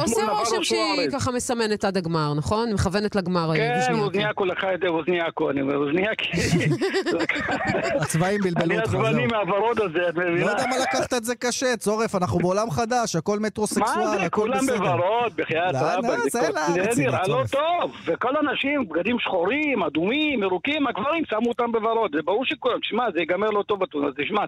עושה רושם שהיא. ככה מסמנת עד הגמר, נכון? מכוונת לגמר, כן, ווז'ניאק. ווזניאק הוא לקח את זה ווזניאקו, אני אומר, ווזניאק... [laughs] הצבעים בלבלו אני אותך, עצבני זהו. מהוורוד הזה, את מבינה? לא יודע מה לקחת את זה קשה, צורף, אנחנו בעולם חדש, הכל מטרוסקסואל, מה זה, הכל כולם בסדר. בוורוד, בחייאת לא, רבאק, לא, זה הנה, נראה לא. טוב, וכל הנשים, בגדים שחורים, אדומים, ירוקים, הגברים שמו אותם בוורוד, זה ברור שכולם, תשמע, זה ייגמר לא טוב אז תשמע,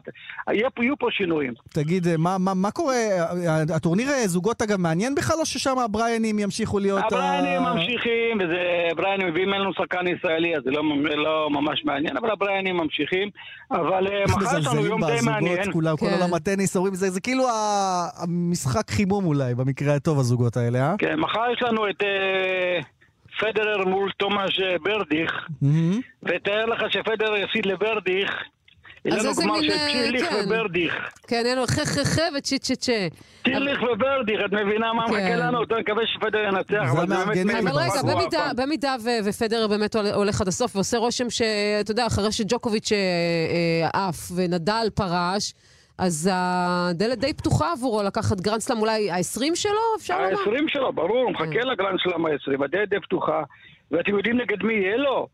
יהיו פה שינויים. תגיד, אה, מה קורה, אה, הטורניר אה, זוגות אגב מעניין בכלל, או ששם הבריינים ימשיכו להיות... ה- הבריינים ממשיכים, וזה בריינים, ואם אין לנו שחקן ישראלי אז זה לא, לא ממש מעניין, אבל הבריינים ממשיכים. אבל אה, מחר יש לנו יום די מעניין. כולם, כל כן. עולם הטניס, אומרים, זה זה כאילו ה- המשחק חימום אולי, במקרה הטוב, הזוגות האלה, אה? כן, מחר יש לנו את אה, פדרר מול תומש אה, ברדיך, מהמם. ותאר לך שפדרר יפסיד לברדיך. אז לנו איזה מין, של אה, צ'ירליך כן. וברדיך. כן, אין לו חך חך וצ'יט צ'יט צ'ה. צ'ירליך וברדיך, את מבינה מה מחכה כן. לנו? אתה מקווה שפדר ינצח, זה אבל באמת... אבל רגע, במידה, פעם. במידה ו- ופדרר באמת הול- הולך עד הסוף ועושה רושם שאתה יודע, אחרי שג'וקוביץ' אה, אה, עף ונדל פרש, אז הדלת די פתוחה עבורו לקחת גרנדסלאם אולי ה-20 שלו, אפשר לומר? ה-20 שלו, ברור, הוא מחכה לגרנד סלאם ה-20, הדלת די פתוחה. ואתם יודעים נגד מי יהיה לו?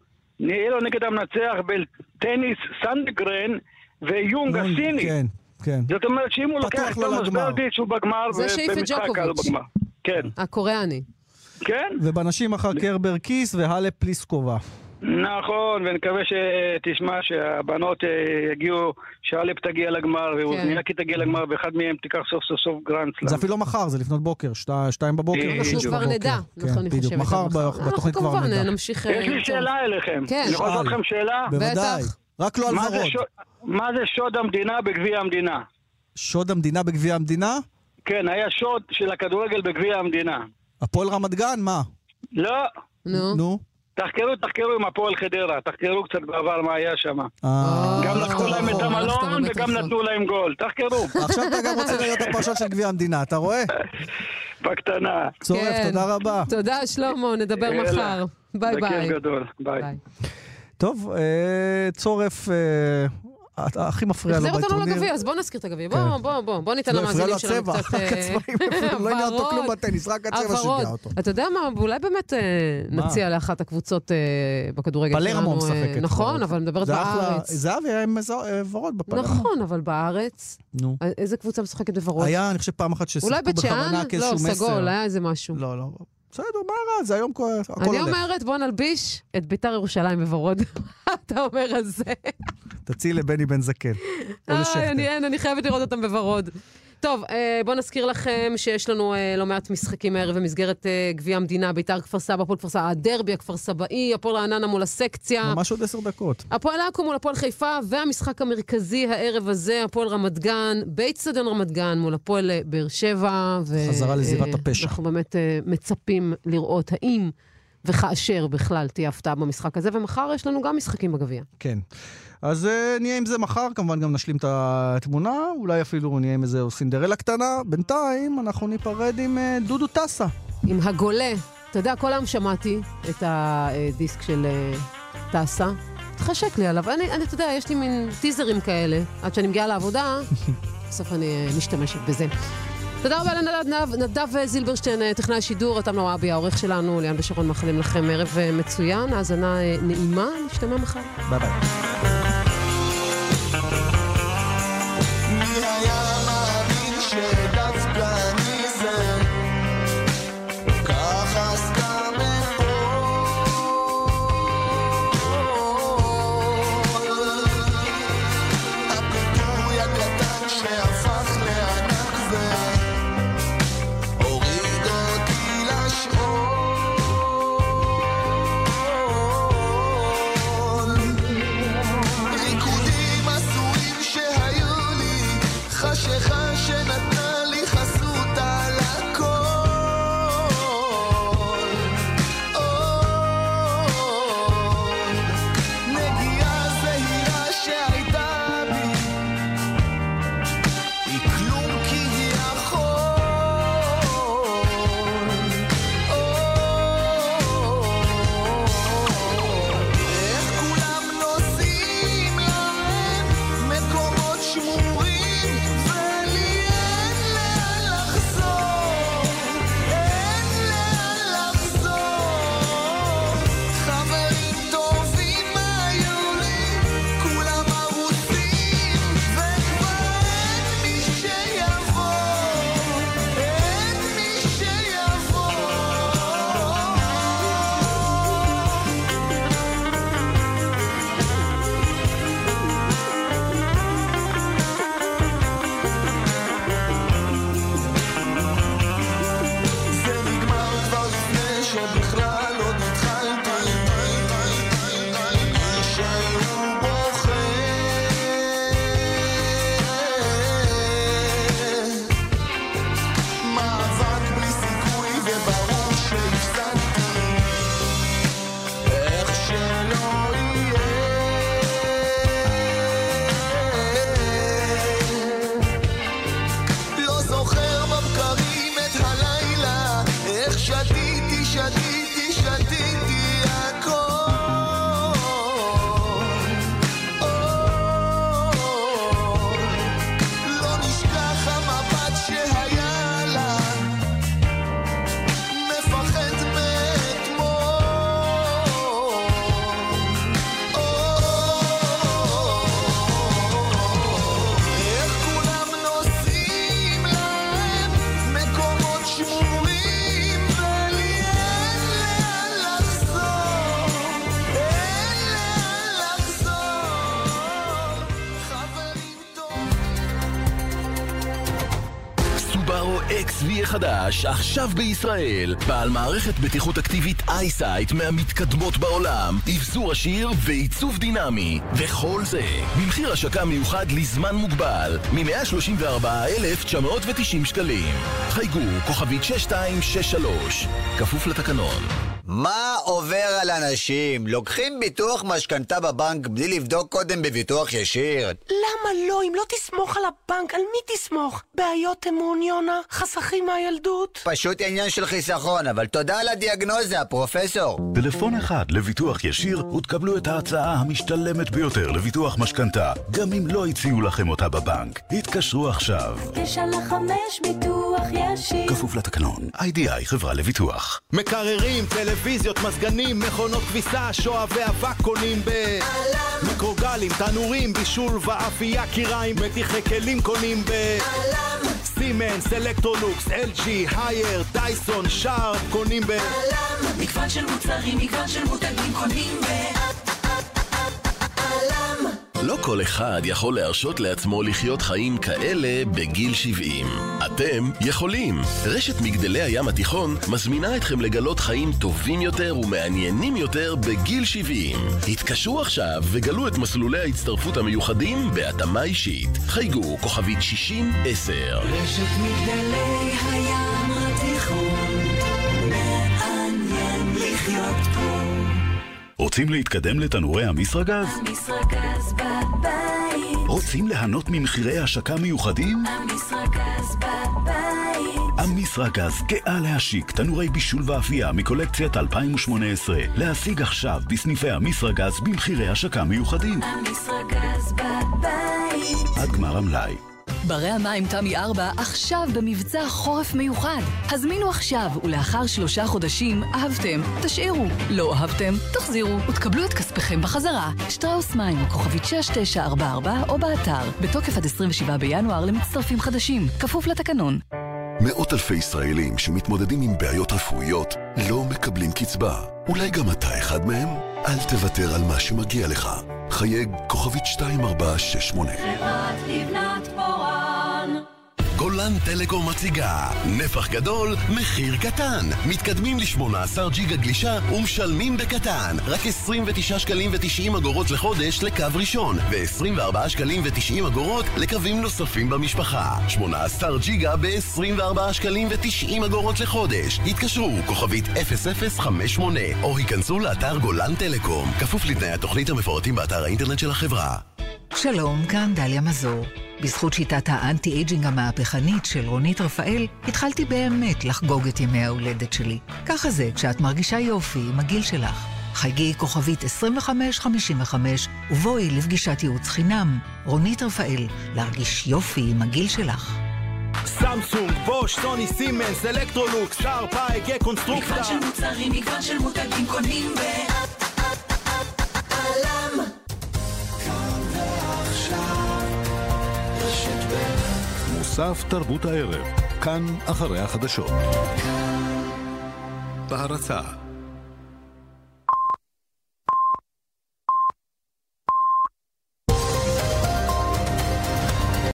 יהיה לו נגד המנצח בטניס סנדגרן וצ'ונג הסיני. כן, כן. זאת אומרת שאם הוא לוקח את תומאס. ברדיץ' הוא בגמר, ובמשחק קל הוא. בגמר. כן, הקוריאני. כן, ובנשים מחר קרבר קיז והאלפ פליסקובה. נכון, ונקווה שתשמע שהבנות אה, יגיעו, שהאלפ תגיע לגמר ווזניאקי תגיע לגמר ואחד מהם תיקח סוף סוף סוף גרנד סלאם. זה אפילו לא מחר, זה לפנות בוקר, שתי- שתיים בבוקר. אנחנו אנחנו כבר. נדע, כן, נכון, אני בדיוק. חושבת. מחר אנחנו בתוכנית כבר כמובן נדע. נמשיך... יש לי אה, שאלה אליכם. כן. אני יכול לעשות שאל. לכם שאלה? בוודאי. רק לא על ורוד. שוד- מה זה שוד המדינה בגביע המדינה? שוד המדינה בגביע המדינה? כן, היה שוד של הכדורגל בגביע המדינה. הפועל רמת גן? מה? לא, נו. נו. תחקרו, תחקרו עם הפועל חדרה, תחקרו קצת בעבר מה היה שם. אה, גם לקחו להם את הלכת המלון באמת וגם. נתנו להם גול, תחקרו, עכשיו אתה גם רוצה להיות הפרשן של גביע המדינה, אתה רואה? בקטנה. צורף, כן. תודה רבה. תודה, שלמה, נדבר. מחר. ביי ביי. בכיף גדול, ביי. טוב, אה, צורף, אה, הכי מפריע לו החזיר אותנו בטורניר. לגביע, אז בוא נזכיר את הגביע. בוא, כן. בוא, בוא, בוא ניתן לא, הפריע למאזינים לו שלנו הצבע, קצת... [laughs] אה, הצבעים, [laughs] לא עניין אותו כלום. בטניס, רק הצבע. שיגע אותו. אתה יודע מה, אולי באמת אה? נציע לאחת הקבוצות אה, בכדורגל שלנו. פלרמו משחקת. נכון. אבל מדברת בארץ. זהבי היה עם ורוד בפלרמו. נכון, אבל בארץ, נו. איזה קבוצה משחקת בוורוד? היה, אני חושב, פעם אחת ששיחקו אולי בית שאן? בכוונה לא, כאיזשהו מסר. סגול, היה איזה משהו. לא, לא. בסדר, מה רע? זה היום כל- הכל אני הולך. אומרת, בוא נלביש את ביתר ירושלים בוורוד. מה [laughs] אתה אומר על זה? תציעי לבני בן זקן. או איי, לשכטר. אני אני חייבת לראות אותם בוורוד. טוב, אה, בואו נזכיר לכם שיש לנו אה, לא מעט משחקים הערב במסגרת אה, גביע המדינה, ביתר כפר סבא, הפועל כפר סבא, הדרבי הכפר סבאי, הפועל רעננה מול הסקציה. ממש עוד עשר דקות. הפועל עכו מול הפועל חיפה, והמשחק המרכזי הערב הזה, הפועל רמת גן, באיצטדיון רמת גן מול הפועל באר שבע. ו- חזרה לזירת הפשע. אנחנו באמת מצפים לראות האם וכאשר בכלל תהיה הפתעה במשחק הזה, ומחר יש לנו גם משחקים בגביע. כן. אז uh, נהיה עם זה מחר, כמובן גם נשלים את התמונה, אולי אפילו נהיה עם איזה סינדרלה קטנה. בינתיים אנחנו ניפרד עם uh, דודו טסה. עם הגולה. אתה יודע, כל היום שמעתי את הדיסק של אה, טסה. התחשק לי עליו. אני, אני, אתה יודע, יש לי מין טיזרים כאלה, עד שאני מגיעה לעבודה, [laughs] בסוף אני אה, משתמשת בזה. תודה רבה לנדב נדב זילברשטיין, טכנאי השידור, אותם נורבי, העורך שלנו, ליאן ושרון מאחלים לכם ערב מצוין, האזנה נעימה, נשתמע מחר. ביי ביי. XV החדש, עכשיו בישראל. בעל מערכת בטיחות אקטיבית אייסייט מהמתקדמות בעולם. אבזור עשיר ועיצוב דינמי. וכל זה, במחיר השקה מיוחד לזמן מוגבל, מ-134,990 שקלים. חייגו, כוכבית 6263. כפוף לתקנון. מה עובר על אנשים? לוקחים ביטוח משכנתה בבנק בלי לבדוק קודם בביטוח ישיר? למה לא? אם לא תסמוך על הבנק, על מי תסמוך? בעיות אמון, יונה? חסכים מהילדות? פשוט עניין של חיסכון, אבל תודה על הדיאגנוזה, פרופסור. טלפון אחד לביטוח ישיר ותקבלו את ההצעה המשתלמת ביותר לביטוח משכנתה, גם אם לא הציעו לכם אותה בבנק. התקשרו עכשיו. תשע לחמש ביטוח ישיר. כפוף לתקנון, איי-די-איי חברה לביטוח. מקררים, טלוויזיות, מזגנים, מכונות כביסה, שואבי אבק קונים ב... מיקרוגלים, תנורים, בישול ואפייה, קיריים, מתיחי כלים קונים ב... סימנס, אלקטרולוקס, LG, הייר, דייסון, שארפ, קונים ב... מגוון של מוצרים, מגוון של מותגים קונים ב... לא כל אחד יכול להרשות לעצמו לחיות חיים כאלה בגיל 70. אתם יכולים. רשת מגדלי הים התיכון מזמינה אתכם לגלות חיים טובים יותר ומעניינים יותר בגיל 70. התקשרו עכשיו וגלו את מסלולי ההצטרפות המיוחדים בהתאמה אישית. חייגו כוכבית 60-10. רשת מגדלי הים רוצים להתקדם לתנורי המסרגז? המסרגז בבית, רוצים ליהנות ממחירי השקה מיוחדים? המסרגז בבית. המסרגז גאה להשיק תנורי בישול ואפייה מקולקציית 2018 להשיג עכשיו בסניפי המסרגז במחירי השקה מיוחדים המסרגז בבית. עד גמר המלאי ברי המים תמי 4 עכשיו במבצע חורף מיוחד. הזמינו עכשיו, ולאחר שלושה חודשים אהבתם, תשאירו. לא אהבתם, תחזירו, ותקבלו את כספיכם בחזרה. שטראוס מים, כוכבית 6944 או באתר. בתוקף עד 27 בינואר למצטרפים חדשים. כפוף לתקנון. מאות אלפי ישראלים שמתמודדים עם בעיות רפואיות לא מקבלים קצבה. אולי גם אתה אחד מהם? אל תוותר על מה שמגיע לך. חייג כוכבית 2468 חברת לבנת. גולן טלקום מציגה נפח גדול, מחיר קטן. מתקדמים ל-18 ג'יגה גלישה ומשלמים בקטן. רק 29 שקלים ו-90 אגורות לחודש לקו ראשון, ו-24 שקלים ו-90 אגורות לקווים נוספים במשפחה. 18 ג'יגה ב-24 שקלים ו-90 אגורות לחודש. התקשרו, כוכבית 0058, או היכנסו לאתר גולן טלקום. כפוף לתנאי התוכנית המפורטים באתר האינטרנט של החברה. שלום, כאן דליה מזור. בזכות שיטת האנטי-אייג'ינג המהפכנית של רונית רפאל, התחלתי באמת לחגוג את ימי ההולדת שלי. ככה זה כשאת מרגישה יופי עם הגיל שלך. חייגי כוכבית 2555 ובואי לפגישת ייעוץ חינם. רונית רפאל, להרגיש יופי עם הגיל שלך. סמסונג, בוש, סוני, סימנס, אלקטרולוקס, שארפ, AEG, קונסטרוקטה. מגוון של מוצרים, מגוון של מותגים קונים ב... מוסף תרבות הערב, כאן אחרי החדשות. בהרצה